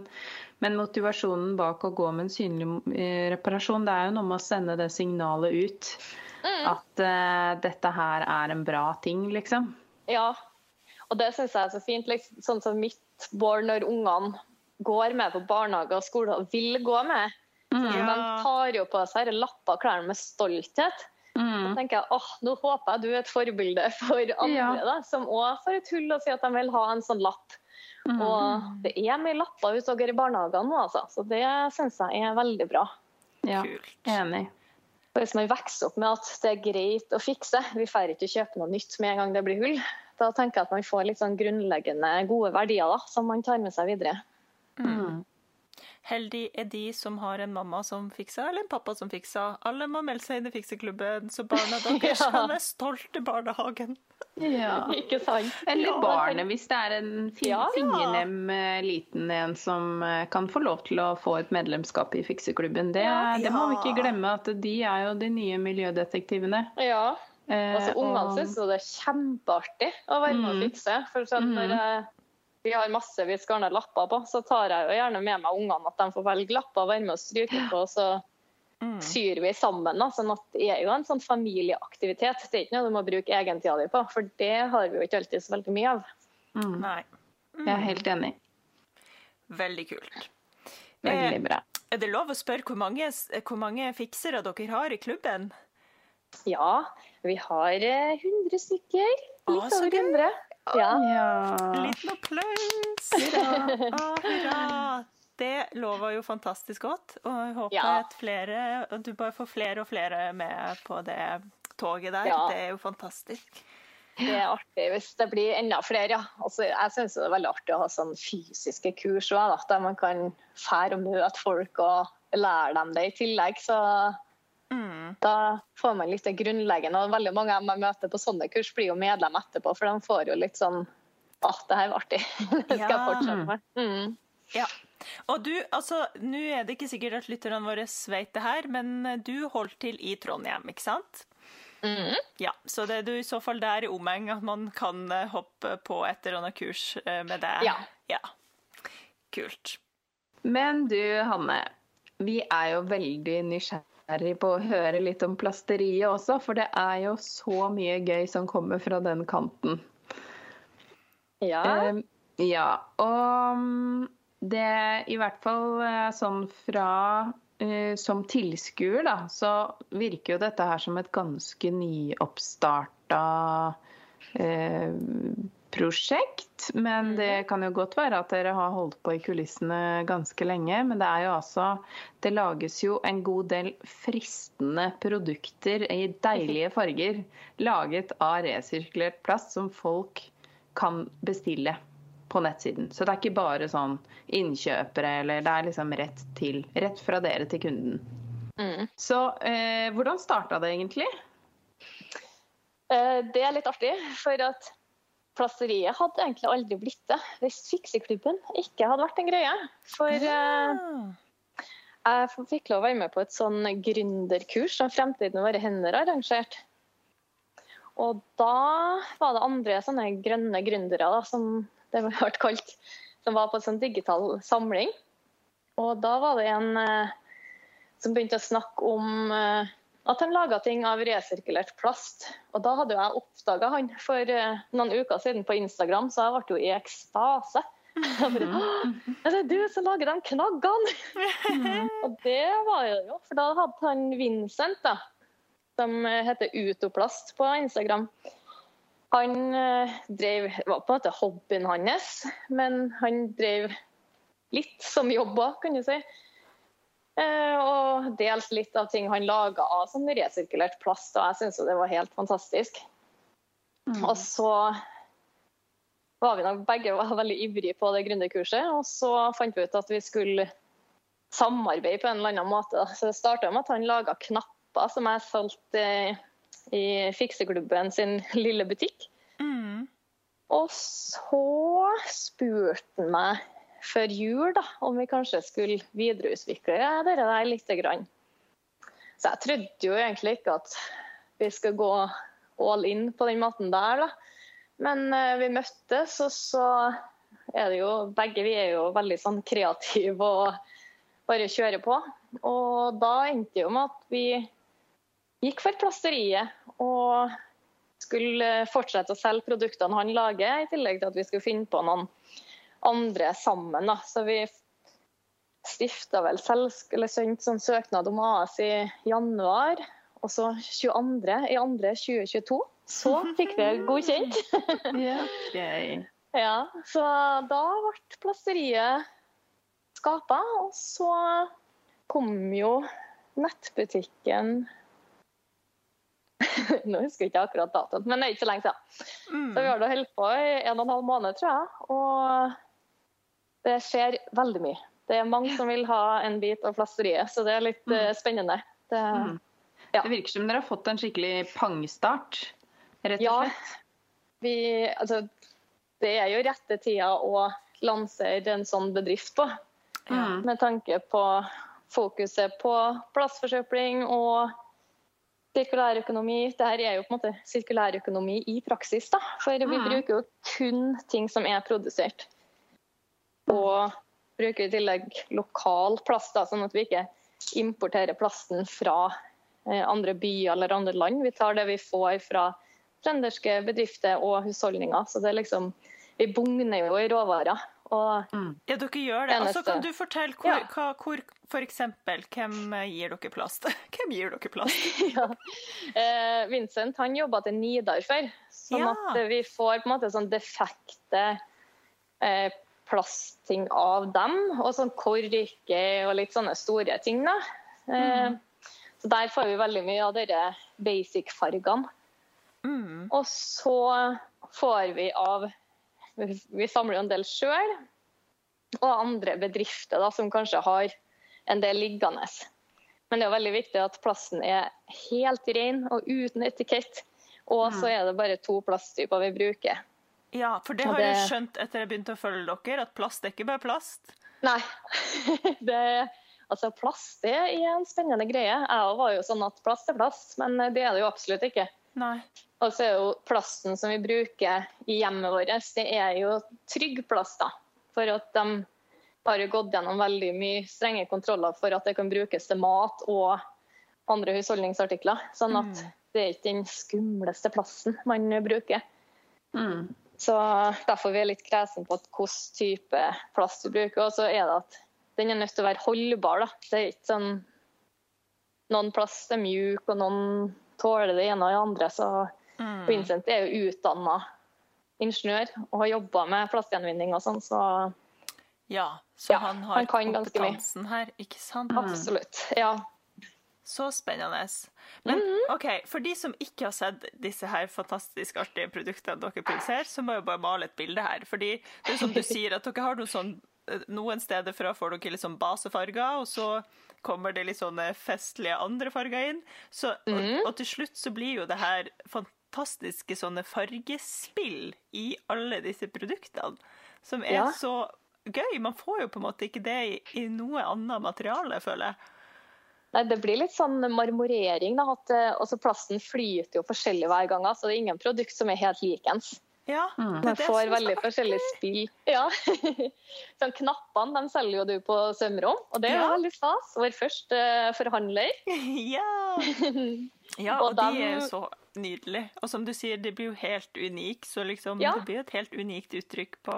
men motivasjonen bak å gå med en synlig eh, reparasjon, det er jo noe med å sende det signalet ut. At uh, dette her er en bra ting, liksom. Ja, og det syns jeg er så fint. Liksom, sånn som mitt barn når ungene går med på barnehage og skole og vil gå med. Mm. De tar jo på seg disse lapper og klærne med stolthet. Da Mm. tenker jeg åh, nå håper jeg du er et forbilde for andre Ja. da, som òg får et hull og sier at de vil ha en sånn lapp. Mm. Og det er mye lapper utover i barnehagene nå, altså. Så det syns jeg er veldig bra. Ja, Kult. enig. Hvis man vokser opp med at det er greit å fikse, vi får ikke kjøpe noe nytt med en gang det blir hull, da tenker jeg at man får litt sånn grunnleggende gode verdier da, som man tar med seg videre. Mm. Heldig er de som har en mamma som fikser, eller en pappa som fikser. Alle må melde seg inn i fikseklubben, så barna deres Ja. kan være stolte i barnehagen. Ja. Ikke sant? Eller Ja, barnet, hvis det er en fin, Ja, ja. fingernem eh, liten en som eh, kan få lov til å få et medlemskap i fikseklubben. Det, Ja. det må vi ikke glemme, at de er jo de nye miljødetektivene. Ja. Eh, Altså, ungene og- syns det er kjempeartig å være med og Mm. fikse. For sånn, Mm. når jeg, vi har massevis garna lapper på, så tar jeg jo gjerne med meg ungene at de får velge lapper og være med og stryke på. Så Mm. syr vi sammen. Da, sånn at det er jo en sånn familieaktivitet. Det er ikke noe du må bruke egentida di på, for det har vi jo ikke alltid så veldig mye av. Mm, Nei. jeg er helt enig. Veldig kult. Veldig bra. Er det lov å spørre hvor mange, hvor mange fiksere dere har i klubben? Ja, vi har eh, 100 stykker. Å, Litt ah, over gøy. 100. Ja. Ja. Liten applaus! Hurra! Det lover jo fantastisk godt, og jeg håper Ja. at flere, du bare får flere og flere med på det toget der. Ja. Det er jo fantastisk. Det er artig hvis det blir enda flere. Ja. Altså, jeg syns det er veldig artig å ha sånn fysiske kurs òg, der man kan fære og møte folk og lære dem det i tillegg. Så Mm. da får man litt det grunnleggende. Og veldig mange av dem jeg møter på sånne kurs, blir jo medlem etterpå, for de får jo litt sånn Å, det her var artig. Det skal jeg fortsette med. Mm. Ja. Og du, altså, nå er det ikke sikkert at lytterne våre vet det her, men du holdt til i Trondheim, ikke sant? Mm. Ja, så det er du i så fall der i omheng at man kan eh, hoppe på et eller annet kurs eh, med deg. Ja. ja. Kult. Men du, Hanne. Vi er jo veldig nysgjerrig på å høre litt om plasteriet også, for det er jo så mye gøy som kommer fra den kanten. Ja. Eh, ja. Og mm, det i hvert fall eh, sånn fra eh, Som tilskuer, da, så virker jo dette her som et ganske nyoppstarta eh, prosjekt. Men det kan jo godt være at dere har holdt på i kulissene ganske lenge. Men det er jo altså Det lages jo en god del fristende produkter i deilige farger laget av resirkulert plast som folk kan bestille på nettsiden. Så det er ikke bare sånn innkjøpere, eller det er liksom rett til Rett fra dere til kunden. Mm. Så eh, hvordan starta det egentlig? Eh, Det er litt artig, for at plasteriet hadde egentlig aldri blitt det hvis fikseklubben ikke hadde vært en greie. For eh, jeg fikk lov å være med på et sånn gründerkurs som Fremtiden i våre hender har arrangert. Og da var det andre sånne grønne gründere, da, som det ble kalt, som var på en sånn digital samling. Og da var det en eh, som begynte å snakke om eh, at han laga ting av resirkulert plast. Og da hadde jeg oppdaga han for eh, noen uker siden på Instagram, så jeg ble jo i ekstase. Bare, det er det du som lager de knaggene? og det var jo jo, for da hadde han Vincent, da, som heter Utoplast på Instagram. Han eh, drev, det var på en måte hobbyen hans, men han drev litt som jobb òg, kan du si. Eh, og dels litt av ting han laga av sånn resirkulert plast. Og jeg syns det var helt fantastisk. Og så var vi nok begge var veldig ivrige på det gründerkurset. Og så fant vi ut at vi skulle samarbeide på en eller annen måte. Så det starta med at han laga knapper som jeg solgte eh, i fikseklubben sin lille butikk. Mm. Og så spurte han meg før jul da, om vi kanskje skulle videreutvikle det der litt. Grann. Så jeg trodde jo egentlig ikke at vi skulle gå all in på den måten der. da. Men eh, vi møttes, og så er det jo begge vi er jo veldig sånn kreative og bare kjører på. Og da endte det jo med at vi gikk for plasteriet og skulle fortsette å selge produktene han lager, i tillegg til at vi skulle finne på noen andre sammen. Da. Så vi stifta vel sendte sånn søknad om AS i januar. Og så 22. i andre 2022 så fikk vi godkjent. Gøy. Ja, så da ble plasteriet skapa, og så kom jo nettbutikken Nå husker jeg ikke akkurat datoen, men det er ikke så lenge siden. Mm. Så vi har da holdt på i en og en halv måned, tror jeg. Og det skjer veldig mye. Det er mange som vil ha en bit av plasteriet, så det er litt mm. spennende. Det, Mm. Ja. Det virker som dere har fått en skikkelig pangstart, rett og Ja. slett. vi, altså, det er jo rette tida å lansere en sånn bedrift på. Mm. Med tanke på fokuset på plastforsøpling og sirkulærøkonomi. Dette er jo på en måte sirkulærøkonomi i praksis, da. For vi Mm. bruker jo kun ting som er produsert. Og bruker i tillegg lokal plast, da, sånn at vi ikke importerer plasten fra eh, andre byer eller andre land. Vi tar det vi får fra trønderske bedrifter og husholdninger. Så det er liksom Vi bugner jo i råvarer. Mm. Ja, dere gjør det. Og så kan du fortelle hvor, Ja. hva, hvor For eksempel, hvem gir dere plast? Hvem gir dere plast? ja. eh, Vincent han jobba til Nidar før, sånn Ja. at vi får på en måte sånn defekte eh, plastting av dem. Og sånn korke og litt sånne store ting. da. Mm. Så Der får vi veldig mye av disse basic-fargene. Mm. Og så får vi av Vi samler jo en del sjøl, og andre bedrifter da, som kanskje har en del liggende. Men det er jo veldig viktig at plasten er helt ren og uten etikett. Og så er det bare to plasttyper vi bruker. Ja, for det har har jeg skjønt etter jeg begynte å følge dere, at plast er ikke bare plast. Nei. det, altså plast det er en spennende greie. Jeg var jo sånn at plast er plast, men det er det jo absolutt ikke. Nei. Og så er jo plasten som vi bruker i hjemmet vårt, det er jo trygg plast. da. For at de har jo gått gjennom veldig mye strenge kontroller for at det kan brukes til mat og andre husholdningsartikler. Sånn at Mm. det er ikke den skumleste plassen man bruker. Mm. Så derfor vi er litt kresen på hvilken type plast vi bruker. Og så er det at den er nødt til å være holdbar. Da. Det er ikke sånn Noen plast er mjuk, og noen tåler det ene og det andre. Så Mm. Vincent er jo utdanna ingeniør og har jobba med plastgjenvinning og sånn, så Ja, så Ja, han har han mye. kompetansen her, ikke sant? absolutt. Ja. Så spennende. Men Mhm. OK, for de som ikke har sett disse her fantastisk artige produktene dere produserer, så må jeg bare male et bilde her. Fordi det er som du sier, at dere har noe sånn eh, Noen steder fra får dere litt sånn basefarger, og så kommer det litt sånne festlige andre farger inn. Så, og, Mhm. og til slutt så blir jo det her fantastiske sånne fargespill i alle disse produktene, som er Ja. så gøy. Man får jo på en måte ikke det i, i noe annet materiale, føler jeg. Nei, Det blir litt sånn marmorering. Da, at, eh, også plasten flyter jo forskjellig hver gang. Så det er ingen produkt som er helt likens. Ja, Mm. Man får veldig forskjellig spill. Ja. sånn, knappene de selger jo du på sømrom, og det er Ja. veldig stas. Vår første forhandler. Ja! ja, og Og de de er jo så nydelige. Og som du sier, det blir jo helt unik, så liksom Ja. det blir jo et helt unikt uttrykk på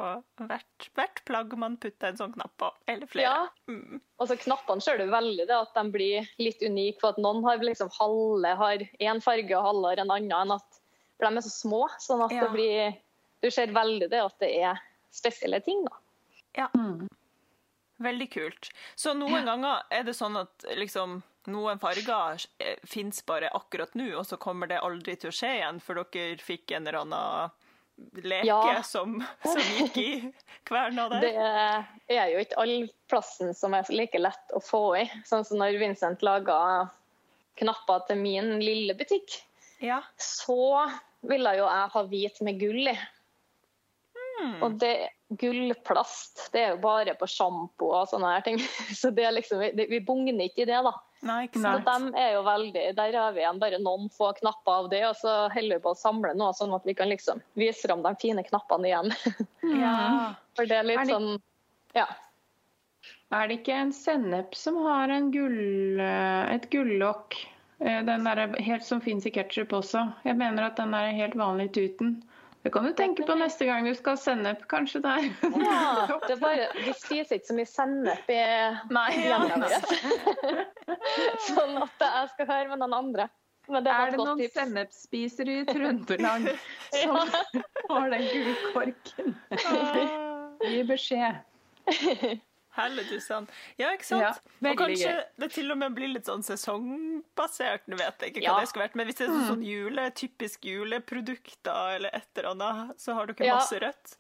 hvert, hvert plagg man putter en sånn knapp på, eller flere. Ja. Mm. Og så Knappene ser du veldig det at de blir litt unike, for at noen har liksom halve har én farge og halve har en annen. enn at For de er så små, sånn at Ja. det blir Du ser veldig det at det er spesielle ting, da. Mm. Veldig kult. Så noen ganger er det sånn at liksom noen farger eh, fins bare akkurat nå, og så kommer det aldri til å skje igjen, for dere fikk en eller annen leke Ja. som, som gikk i kverna der. Det er jo ikke all plassen som er like lett å få i. Sånn som når Vincent laga knapper til min lille butikk, Ja. så ville jo jeg ha hvit med gull i. Mm. Og det gullplast, det er jo bare på sjampo og sånne her ting. Så det er liksom, vi, vi bugner ikke i det, da. Nei, ikke Så de er jo veldig, Der har vi igjen bare noen få knapper av det, og så holder vi på å samle noe, sånn at vi kan liksom vise fram de fine knappene igjen. Ja. For det er litt Er det- sånn Ja. Er det ikke en sennep som har en gull, eh, et gullokk? Eh, Den der, helt som fins i ketsjup også. Jeg mener at den er helt vanlig uten. Det kan du tenke på neste gang du skal ha sennep, kanskje der. ja det er bare, vi spiser ikke så mye sennep i Nei, ja, sånn at jeg skal høre med noen andre. Men det Er det noen tips. sennepsspisere i Trøndelag som har den gullkorken? Gi beskjed. Helledusan. Ja, ikke sant? Ja, og kanskje det til og med blir litt sånn sesongbasert. Nå vet jeg ikke hva Ja. det skulle vært, men hvis det er sånn jule, typisk juleprodukter eller et eller annet, så har dere Ja. masse rødt.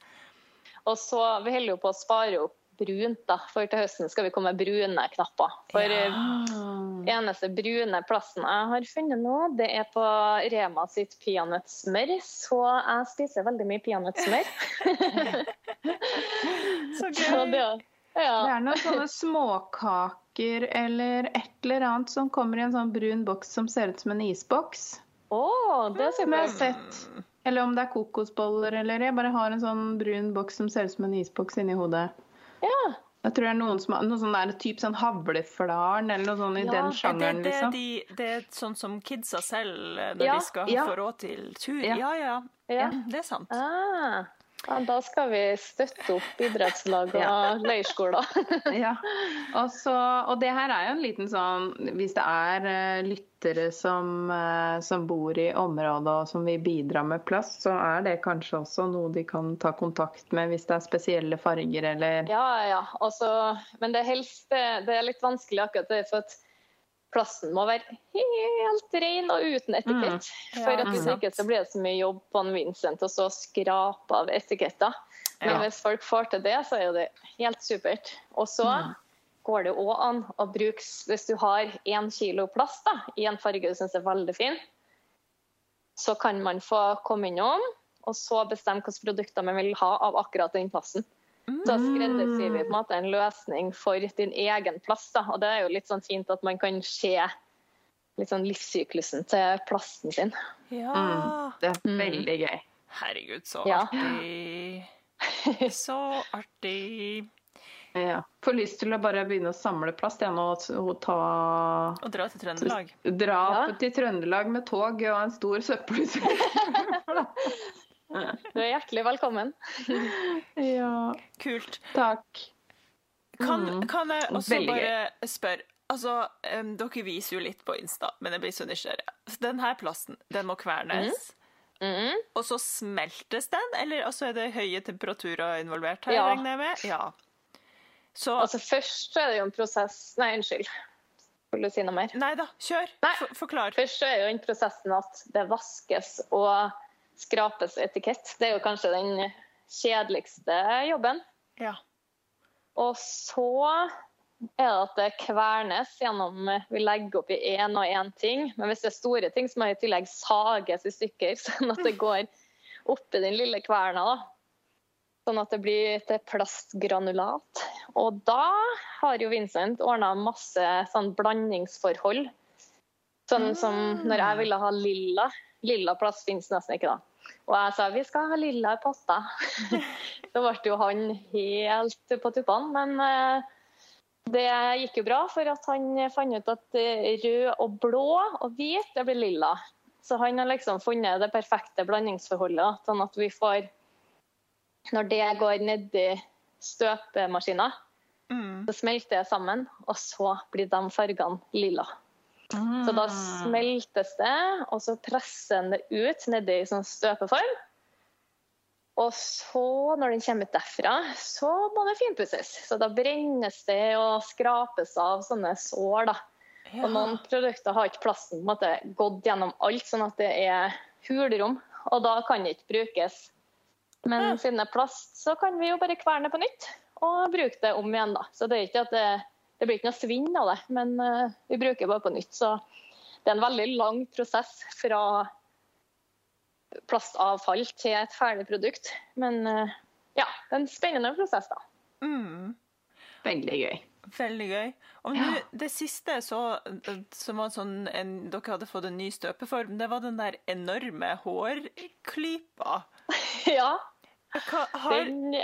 Og så Vi holder jo på å spare opp brunt, da, for til høsten skal vi komme med brune knapper. For Ja. eh, eneste brune plassen jeg har funnet nå, det er på Rema sitt peanøttsmør. Så jeg spiser veldig mye peanøttsmør. Så Så gøy! Det, Det er noen sånne småkaker eller et eller annet som kommer i en sånn brun boks som ser ut som en isboks. Oh, det er Som jeg har sett. Eller om det er kokosboller, eller jeg bare har en sånn brun boks som ser ut som en isboks inni hodet. Ja. Jeg tror det er noen som har noe sånn der typ sånn havleflaren eller noe sånn i Ja, den er Er det, sjangeren, det, liksom. de, det er sånn som kidsa selv eh, når Ja, de skal ja. få råd til tur? Ja. Ja, ja. Ja. Det er sant. Ah. Ja, da skal vi støtte opp idrettslag og leirskoler. Ja. Og, så, og det her er jo en liten sånn Hvis det er eh, lyttere som, eh, som bor i området og som vil bidra med plass, så er det kanskje også noe de kan ta kontakt med hvis det er spesielle farger eller Ja, ja. Også, men det helst, det, det er litt vanskelig akkurat det, for at plasten må være helt ren og uten etikett. Ja, For at hvis ikke så blir det så mye jobb på en Vincent og så skrape av etiketter. Men Ja. hvis folk får til det, så er jo det helt supert. Og så går det òg an å bruke Hvis du har én kilo plast da, i en farge du syns er veldig fin, så kan man få komme innom og så bestemme hvilke produkter man vil ha av akkurat den plassen. Så skreddersyr vi på en måte en løsning for din egen plass. Da. Og det er jo litt sånn fint at man kan se litt sånn livssyklusen til plasten sin. Ja. Det er veldig gøy. Herregud, så Ja. artig. Så artig. Ja. Får lyst til å bare begynne å samle plast igjen og, og ta Og dra til Trøndelag. Dra Ja. til Trøndelag med tog og en stor søppelsekk. Du er hjertelig velkommen. ja, Kult. takk. Kan, Mm. kan jeg også Veldig bare spørre Altså, um, dere viser jo litt på Insta, men jeg blir så nysgjerrig. Så Den her plasten, den må kvernes, Mhm. og så smeltes den? Eller altså, er det høye temperaturer involvert her, Ja. regner jeg med? Ja. Så Altså Først er det jo en prosess Nei, unnskyld. Vil du si noe mer? Nei da, kjør. Nei. Forklar. Først er jo den prosessen at det vaskes og skrapes etikett. Det er jo kanskje den kjedeligste jobben. Ja. Og så er det at det kvernes gjennom Vi legger opp i én og én ting. Men hvis det er store ting, så må det i tillegg sages i stykker, sånn at det går oppi den lille kverna. da. Sånn at det blir til plastgranulat. Og da har jo Vincent ordna masse sånn blandingsforhold. Sånn som når jeg ville ha lilla. Lilla plast finnes nesten ikke, da. Og jeg sa vi skal ha lilla i potta. Så ble jo han helt på tuppene. Men eh, det gikk jo bra, for at han fant ut at eh, rød og blå og hvit, det blir lilla. Så han har liksom funnet det perfekte blandingsforholdet, sånn at vi får Når det går nedi støpemaskina, Mm. så smelter det sammen, og så blir de fargene lilla. Så da smeltes det, og så presser en det ut nedi sånn støpeform. Og så, når den kommer ut derfra, så må det finpusses. Så da brennes det og skrapes av sånne sår, da. Ja. Og noen produkter har ikke plasten på en måte gått gjennom alt, sånn at det er hulrom. Og da kan det ikke brukes. Men Ja. siden det er plast, så kan vi jo bare kverne på nytt og bruke det om igjen, da. Så det er ikke at det, det blir ikke noe svinn av det, men eh, vi bruker bare på nytt. Så det er en veldig lang prosess fra plastavfall til et ferdig produkt. Men eh, ja, det er en spennende prosess, da. Mm. Veldig gøy. Veldig gøy. Og Ja. det siste så, som var sånn en, dere hadde fått en ny støpeform, det var den der enorme hårklypa. Ja, Hva, har, den,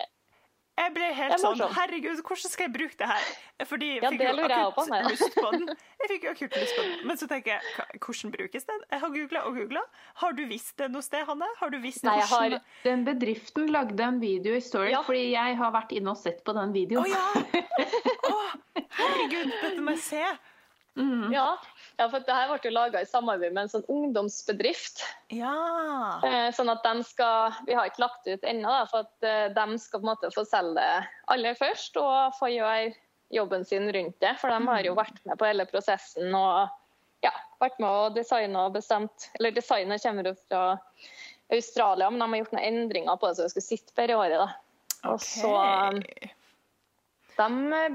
jeg ble helt sånn. Herregud, hvordan skal jeg bruke det her? Fordi jeg Ja, fikk det jo akutt jeg på, lyst på den. Jeg fikk jo akutt lyst på den. Men så tenker jeg, hvordan brukes den? Jeg har googla og googla. Har du visst det noe sted, Hanne? Har du visst Nei, jeg har- Den bedriften lagde en video i Story, Ja. fordi jeg har vært inne og sett på den videoen. Å oh, ja! Oh, herregud, dette må jeg se. Mm. ja, ja, for det her ble jo laga i samarbeid med en sånn ungdomsbedrift. Ja. Eh, Sånn at de skal Vi har ikke lagt ut ennå, for at eh, de skal på en måte få selge det aller først og få gjøre jobben sin rundt det. For de har jo vært med på hele prosessen og ja, vært med og designa og bestemt Eller designet kommer jo fra Australia, men de har gjort noen endringer på det så det skulle sitte bedre i året. da. Og så. De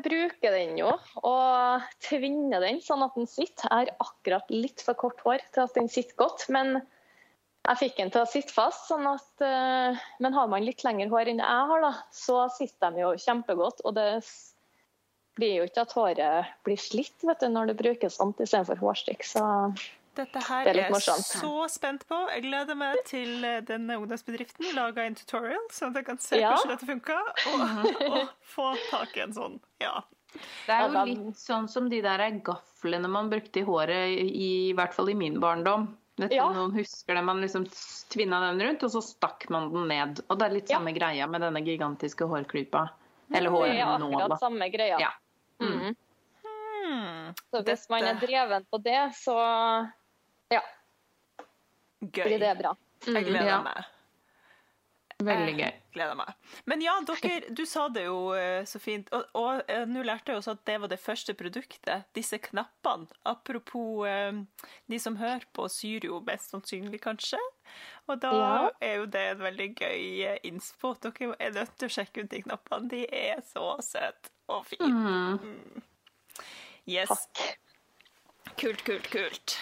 bruker den jo og tvinner den sånn at den sitter. Jeg har akkurat litt for kort hår til at den sitter godt, men jeg fikk den til å sitte fast. sånn at, eh, Men har man litt lengre hår enn jeg har, da, så sitter de jo kjempegodt. Og det blir jo ikke at håret blir slitt vet du, når det brukes sånt istedenfor hårstrikk. Så Dette her Det er er jeg så spent på. Jeg gleder meg til den denne ungdomsbedriften laga en tutorial, sånn at jeg kan se Ja. hvordan dette funka, og, og få tak i en sånn. Ja. Det er jo litt sånn som de der gaflene man brukte i håret, i, i hvert fall i min barndom. Vet du, Ja. Noen husker det, man liksom tvinna den rundt, og så stakk man den ned. Og det er litt Ja. samme greia med denne gigantiske hårklypa. Eller det er akkurat samme greia. Ja. Mm. Mm. Så hvis man er dreven på det, så ja, Gøy. blir det bra. Jeg gleder Ja. meg. Veldig gøy. Gleder meg. Men ja, dere, du sa det jo eh, så fint, og, og eh, nå lærte jeg også at det var det første produktet. Disse knappene. Apropos eh, de som hører på, syr jo mest sannsynlig, kanskje. Og da Ja. er jo det en veldig gøy innspo. Dere er nødt til å sjekke ut de knappene. De er så søte og fine. Mm. Yes. Takk. Kult, kult, kult.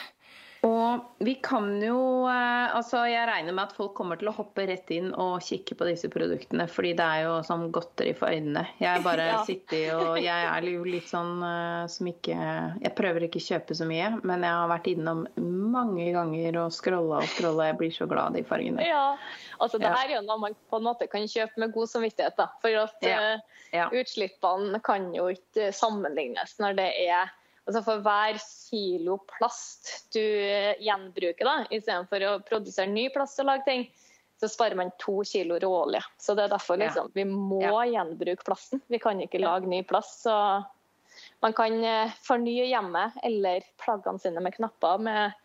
Og vi kan jo eh, Altså, jeg regner med at folk kommer til å hoppe rett inn og kikke på disse produktene, fordi det er jo sånn godteri for øynene. Jeg bare ja. sitter og Jeg er jo litt sånn uh, som ikke Jeg prøver ikke å kjøpe så mye, men jeg har vært innom mange ganger og scrolla og scrolla. Jeg blir så glad i fargene. Ja, altså det her er jo noe man på en måte kan kjøpe med god samvittighet, da. For at ja. Ja. utslippene kan jo ikke sammenlignes når det er Altså for hver kilo plast du gjenbruker, da, istedenfor å produsere ny plast og lage ting, så sparer man to kilo råolje. Så det er derfor liksom, vi må ja. gjenbruke plasten. Vi kan ikke lage ny plast. Så man kan eh, fornye hjemmet eller plaggene sine med knapper med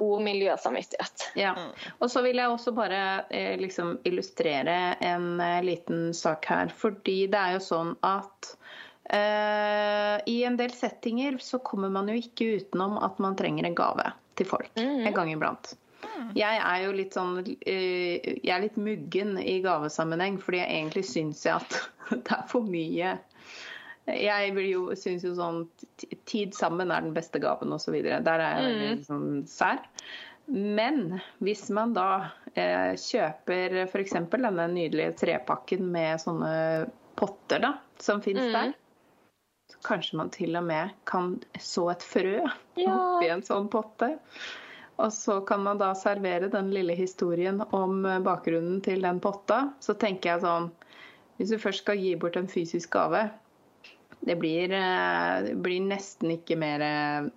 god miljøsamvittighet. Ja. Og så vil jeg også bare eh, liksom illustrere en eh, liten sak her. Fordi det er jo sånn at I en del settinger så kommer man jo ikke utenom at man trenger en gave til folk mm. en gang iblant. Mm. Jeg er jo litt sånn uh, Jeg er litt muggen i gavesammenheng, fordi jeg egentlig syns jeg at det er for mye. Jeg jo, syns jo sånn Tid sammen er den beste gaven, osv. Der er jeg veldig mm. sånn sær. Men hvis man da eh, kjøper f.eks. denne nydelige trepakken med sånne potter da, som finnes mm. der, Kanskje man til og med kan så et frø ja. oppi en sånn potte. Og så kan man da servere den lille historien om bakgrunnen til den potta. Så tenker jeg sånn Hvis du først skal gi bort en fysisk gave, det blir, eh, det blir nesten ikke mer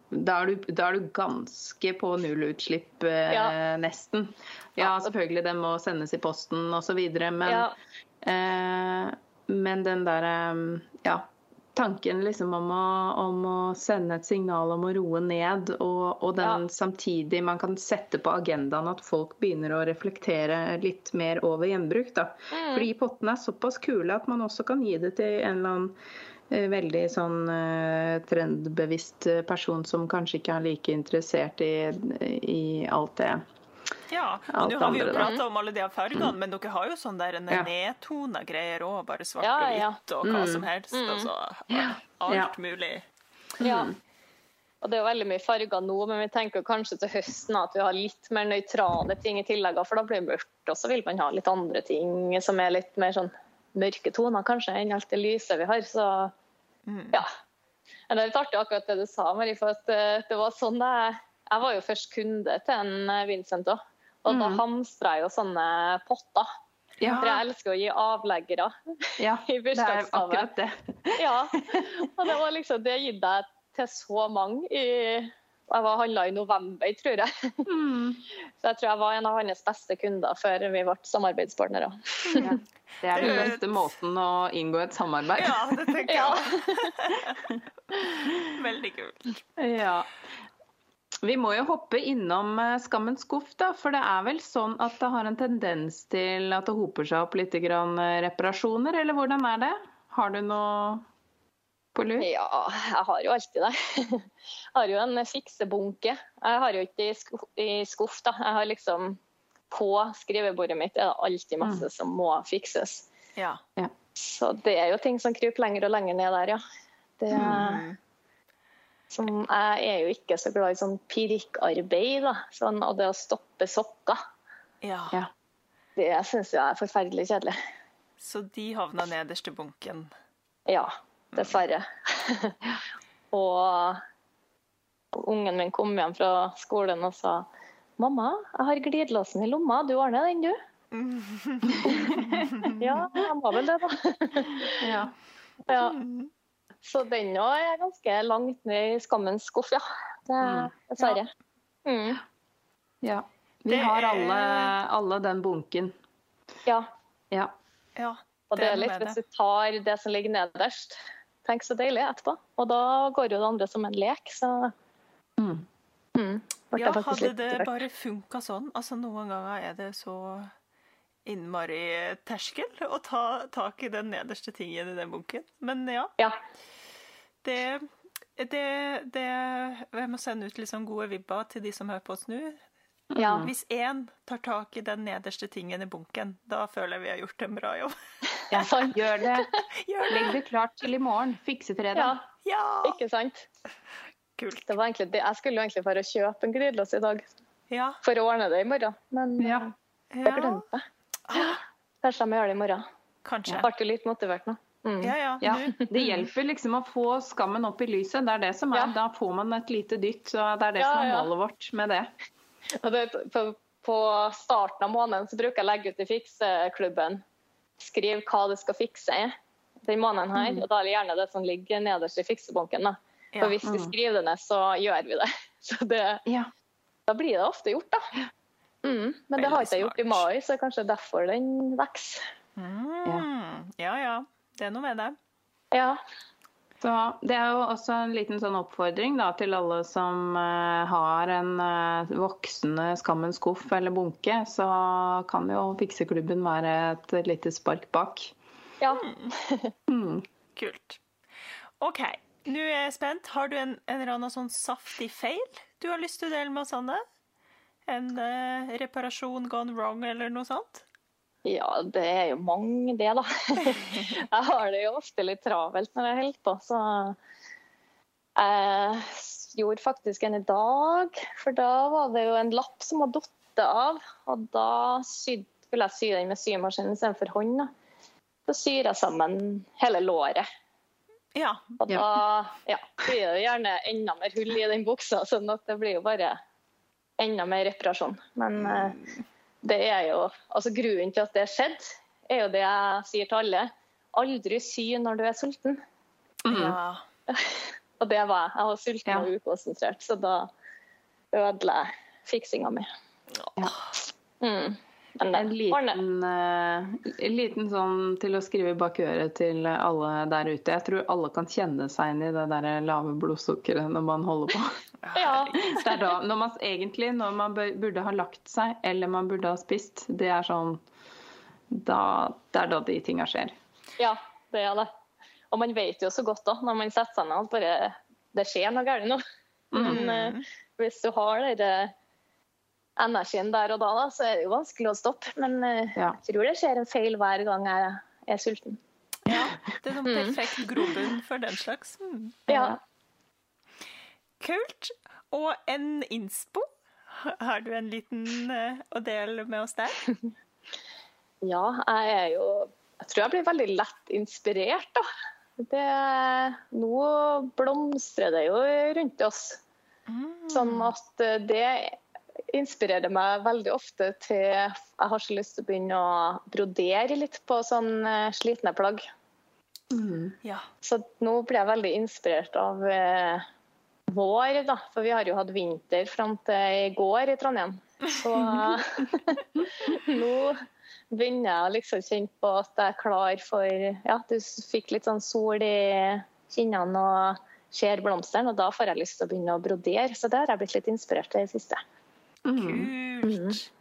da er, du, da er du ganske på nullutslipp, eh, ja. nesten. Ja, selvfølgelig, den må sendes i posten osv., men, ja. eh, men den der Ja tanken liksom om å, om å, sende et signal om å roe ned, og, og den ja. samtidig man kan sette på agendaen at folk begynner å reflektere litt mer over gjenbruk. Da. Mm. Fordi pottene er såpass kule at man også kan gi det til en eller annen uh, veldig sånn uh, trendbevisst person som kanskje ikke er like interessert i, i alt det ja, og nå har vi jo prata om alle de fargene, men dere har jo sånn der en ja. nedtona greier òg, bare svart ja, og hvitt og hva mm. som helst. Mm. Altså alt mulig. Ja. Og det er jo veldig mye farger nå, men vi tenker kanskje til høsten at vi har litt mer nøytrale ting i tillegg, for da blir det mørkt. Og så vil man ha litt andre ting som er litt mer sånn mørke toner kanskje enn alt det lyse vi har. Så mm. ja. Men det er litt artig akkurat det du sa, Marie, for at eh, det var sånn jeg Jeg var jo først kunde til en eh, Vincent òg. Og da hamstrer jeg jo sånne potter. Ja. For jeg elsker å gi avleggere ja, i bursdagsgave. Det er akkurat det. ja. Og det var liksom Det gitt jeg til så mange i jeg var handla i november, tror jeg. Mm. Så jeg tror jeg var en av hans beste kunder før vi ble samarbeidspartnere. Ja. Det er den beste måten å inngå et samarbeid Ja, det tenker jeg. Veldig kult. Ja. Vi må jo hoppe innom eh, skammens skuff, da. For det er vel sånn at det har en tendens til at det hoper seg opp litt grann eh, reparasjoner, eller hvordan er det? Har du noe på lur? Ja, jeg har jo alltid det. Jeg har jo en fiksebunke. Jeg har jo ikke i skuff, da. Jeg har liksom På skrivebordet mitt er det alltid masse mm. som må fikses. Ja. ja. Så det er jo ting som kryper lenger og lenger ned der, ja. Det, mm. Som, jeg er jo ikke så glad i sånn pirkarbeid, da. Sånn, og det å stoppe sokker. Ja. ja. Det syns jeg er forferdelig kjedelig. Så de havna nederst i bunken? Ja, dessverre. og ungen min kom hjem fra skolen og sa 'Mamma, jeg har glidelåsen i lomma. Du ordner den, du?' ja, jeg må vel det, da. ja. ja. Så den òg er ganske langt ned i skammens skuff, ja. Mm. Dessverre. Mm. Ja. Vi har alle, alle, den bunken. Ja. ja. ja og det er litt hvis du tar det som ligger nederst. Tenk så deilig etterpå. Og da går jo det andre som en lek, så mm. Mm. Ja, hadde det bare funka sånn? Altså Noen ganger er det så innmari terskel å ta tak i den nederste tingen i den bunken. Men ja. ja det, det, det Jeg må sende ut liksom gode vibber til de som hører på oss nå. Ja. Hvis én tar tak i den nederste tingen i bunken, da føler jeg vi har gjort en bra jobb. ja, gjør det. Gjør det. Legg det klart til i morgen. Fikse fredag. Ja. ja. Ikke sant? Kult. Det var egentlig det. Jeg skulle egentlig bare kjøpe en glidelås i dag Ja. for å ordne det i morgen, men Ja. jeg glemte det. Ah, Kanskje jeg må gjøre det i morgen. kanskje. Jeg ble litt motivert nå. Mm. Ja, ja. Ja, Det hjelper liksom å få skammen opp i lyset. Det er det som er. Ja. Da får man et lite dytt. Så det er det Ja, som er ja. målet vårt med det. Og det, på, på starten av måneden så bruker jeg å legge ut i fikseklubben. Skriv hva du skal fikse den måneden her. Og da er det gjerne det som ligger nederst i fiksebunken. Da. Ja. For hvis vi Mm. skriver det ned, så gjør vi det. Så det, Ja. da blir det ofte gjort, da. Mm. Men det har ikke jeg gjort i mai, så kanskje derfor den vokser. Mm. Ja, ja. Det er noe med det. Ja. Så Det er jo også en liten sånn oppfordring da, til alle som uh, har en uh, voksende skammens skuff eller bunke. Så kan jo fikseklubben være et lite spark bak. ja. Mm. Kult. OK, nå er jeg spent. Har du en, en eller annen sånn saftig feil du har lyst til å dele med oss, Anne? En uh, reparasjon gone wrong, eller noe sånt? Ja, det er jo mange det, da. Jeg har det jo ofte litt travelt når jeg holder på, så jeg gjorde faktisk en i dag. For da var det jo en lapp som hadde falt av, og da syd, skulle jeg sy den med symaskin istedenfor hånd. Da. Så syr jeg sammen hele låret. Ja. Og da ja, blir det jo gjerne enda mer hull i den buksa, sånn at det blir jo bare enda mer reparasjon. Men eh, det er jo Altså grunnen til at det skjedde, er jo det jeg sier til alle. Aldri sy når du er sulten. Mm. ja. Og det var jeg. Jeg var sulten Ja. og ukonsentrert, så da ødela jeg fiksinga mi. Ja. Mm. Men En liten, eh, en liten sånn til å skrive bak øret til alle der ute. Jeg tror alle kan kjenne seg inn i det der lave blodsukkeret når man holder på. Ja. Det da, når man egentlig, når man burde ha lagt seg, eller man burde ha spist, det er sånn da, Det er da de tinga skjer. ja, det er det. Og man vet jo så godt da, når man setter seg ned at bare det skjer noe galt nå. Men eh, hvis du har det energien der og da, da, så er det jo vanskelig å stoppe. Men eh, Ja. jeg tror det skjer en feil hver gang jeg er sulten. ja. Det er sånn perfekt grobunn for den slags. Mm. Ja. Kult. Og en innspo. Har du en liten eh, å dele med oss der? Ja, jeg er jo Jeg tror jeg blir veldig lett inspirert, da. Det, nå blomstrer det jo rundt oss. Sånn at eh, det inspirerer meg veldig ofte til Jeg har så lyst til å begynne å brodere litt på sånn eh, slitne plagg. Ja. Så nå blir jeg veldig inspirert av eh, vår, da. For vi har jo hatt vinter fram til i går i Trondheim. Så nå begynner jeg å liksom kjenne på at jeg er klar for Ja, du fikk litt sånn sol i kinnene og ser blomsteren, og da får jeg lyst til å begynne å brodere. Så det har jeg blitt litt inspirert til i det siste. Kult.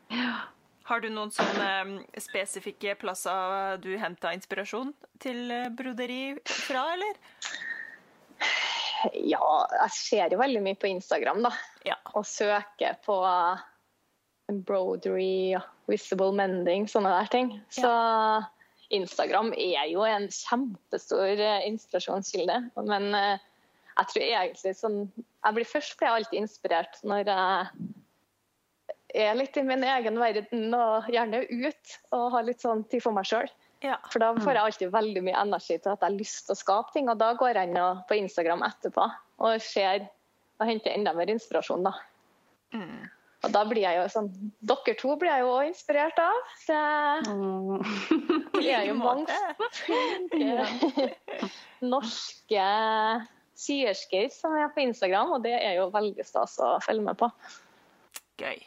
Har du noen sånne mm, spesifikke plasser du henta inspirasjon til eh, broderi fra, eller? Ja, jeg ser jo veldig mye på Instagram, da. Ja. og søker på embroidery visible mending, sånne der ting. Så Instagram er jo en kjempestor eh, inspirasjonskilde. Men eh, jeg tror egentlig sånn jeg blir Først blir jeg alltid inspirert når jeg er litt i min egen verden og gjerne ut og har litt sånn tid for meg sjøl. Ja. For da får jeg alltid veldig mye energi til at jeg har lyst til å skape ting. Og da går jeg inn på Instagram etterpå og ser og henter enda mer inspirasjon, da. Mm. Og da blir jeg jo sånn Dere to blir jeg jo også inspirert av. Det Mm. er jo mange flinke norske syersker som er på Instagram, og det er jo veldig stas å følge med på. Gøy.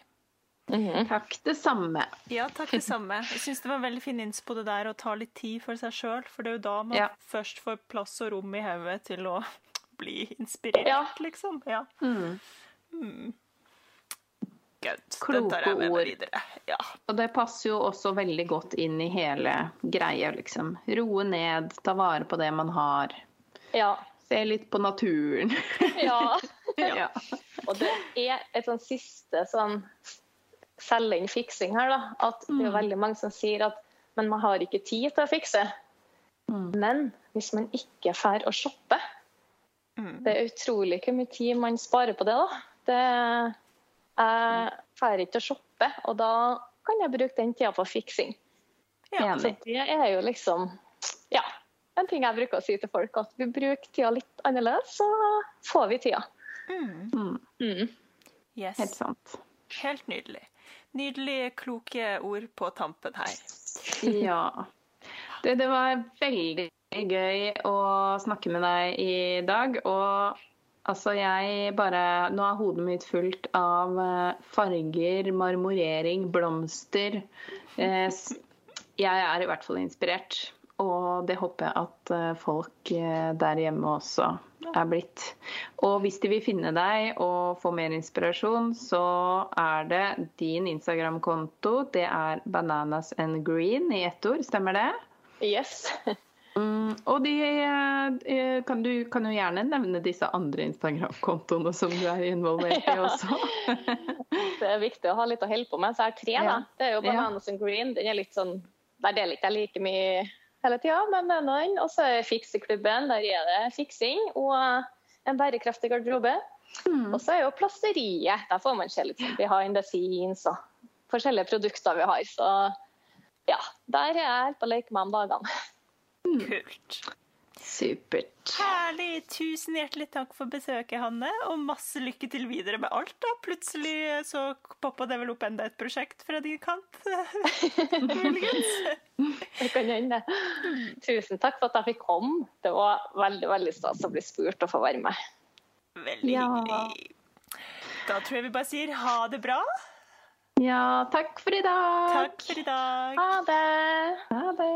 Mhm. Takk, det samme. Ja, takk det samme. Jeg syns det var veldig fin innspo det der å ta litt tid for seg sjøl, for det er jo da man Ja. først får plass og rom i hodet til å bli inspirert, Ja. liksom. Ja. Mm. Mm. Kloke ord. Ja. Og det passer jo også veldig godt inn i hele greia, liksom. Roe ned, ta vare på det man har. Ja. Se litt på naturen. ja. ja. Og det er et sånn siste sånn selging, fiksing her, da. At det er veldig mange som sier at men man har ikke tid til å fikse. Mm. Men hvis man ikke drar å shoppe, Mm. Det er utrolig hvor mye tid man sparer på det. da. Det, jeg drar ikke å shoppe, og da kan jeg bruke den tida på fiksing. Ja, så det er jo liksom ja, en ting jeg bruker å si til folk, at vi bruker tida litt annerledes, så får vi tida. Mm. Mm. Yes. Helt sant. Helt nydelig. Nydelige, kloke ord på tampen her. ja. Det, det var veldig gøy å snakke med deg i dag. Og altså, jeg bare Nå er hodet mitt fullt av eh, farger, marmorering, blomster. Eh, jeg er i hvert fall inspirert. Og det håper jeg at eh, folk der hjemme også er blitt. Og hvis de vil finne deg og få mer inspirasjon, så er det din Instagram-konto. Det er bananas and green i ett ord, stemmer det? Yes. Mm, og de, eh, kan, du, kan jo gjerne nevne disse andre Instagram-kontoene som du er involvert i også? det er viktig å ha litt å holde på med. Så jeg har tre, da. Det er jo Bananas and Green. Den er litt sånn, Der deler ikke jeg like mye hele tida, men det er den. Og så er Fikseklubben. Der er det fiksing og en bærekraftig garderobe. Mm. Og så er jo plasteriet. Der får man se litt behind the scenes og forskjellige produkter vi har. Så ja, der er jeg på å leke meg om dagene. Kult. Supert. Herlig. Tusen hjertelig takk for besøket, Hanne. Og masse lykke til videre med alt. da. Plutselig så poppa det vel opp enda et prosjekt fra din kant. Muligens. det kan hende. Tusen takk for at jeg fikk komme. Det var veldig veldig stas å bli spurt og få være med. Veldig ja. hyggelig. Da tror jeg vi bare sier ha det bra. Ja, takk for i dag. Takk for i dag. Ha det. Ha det.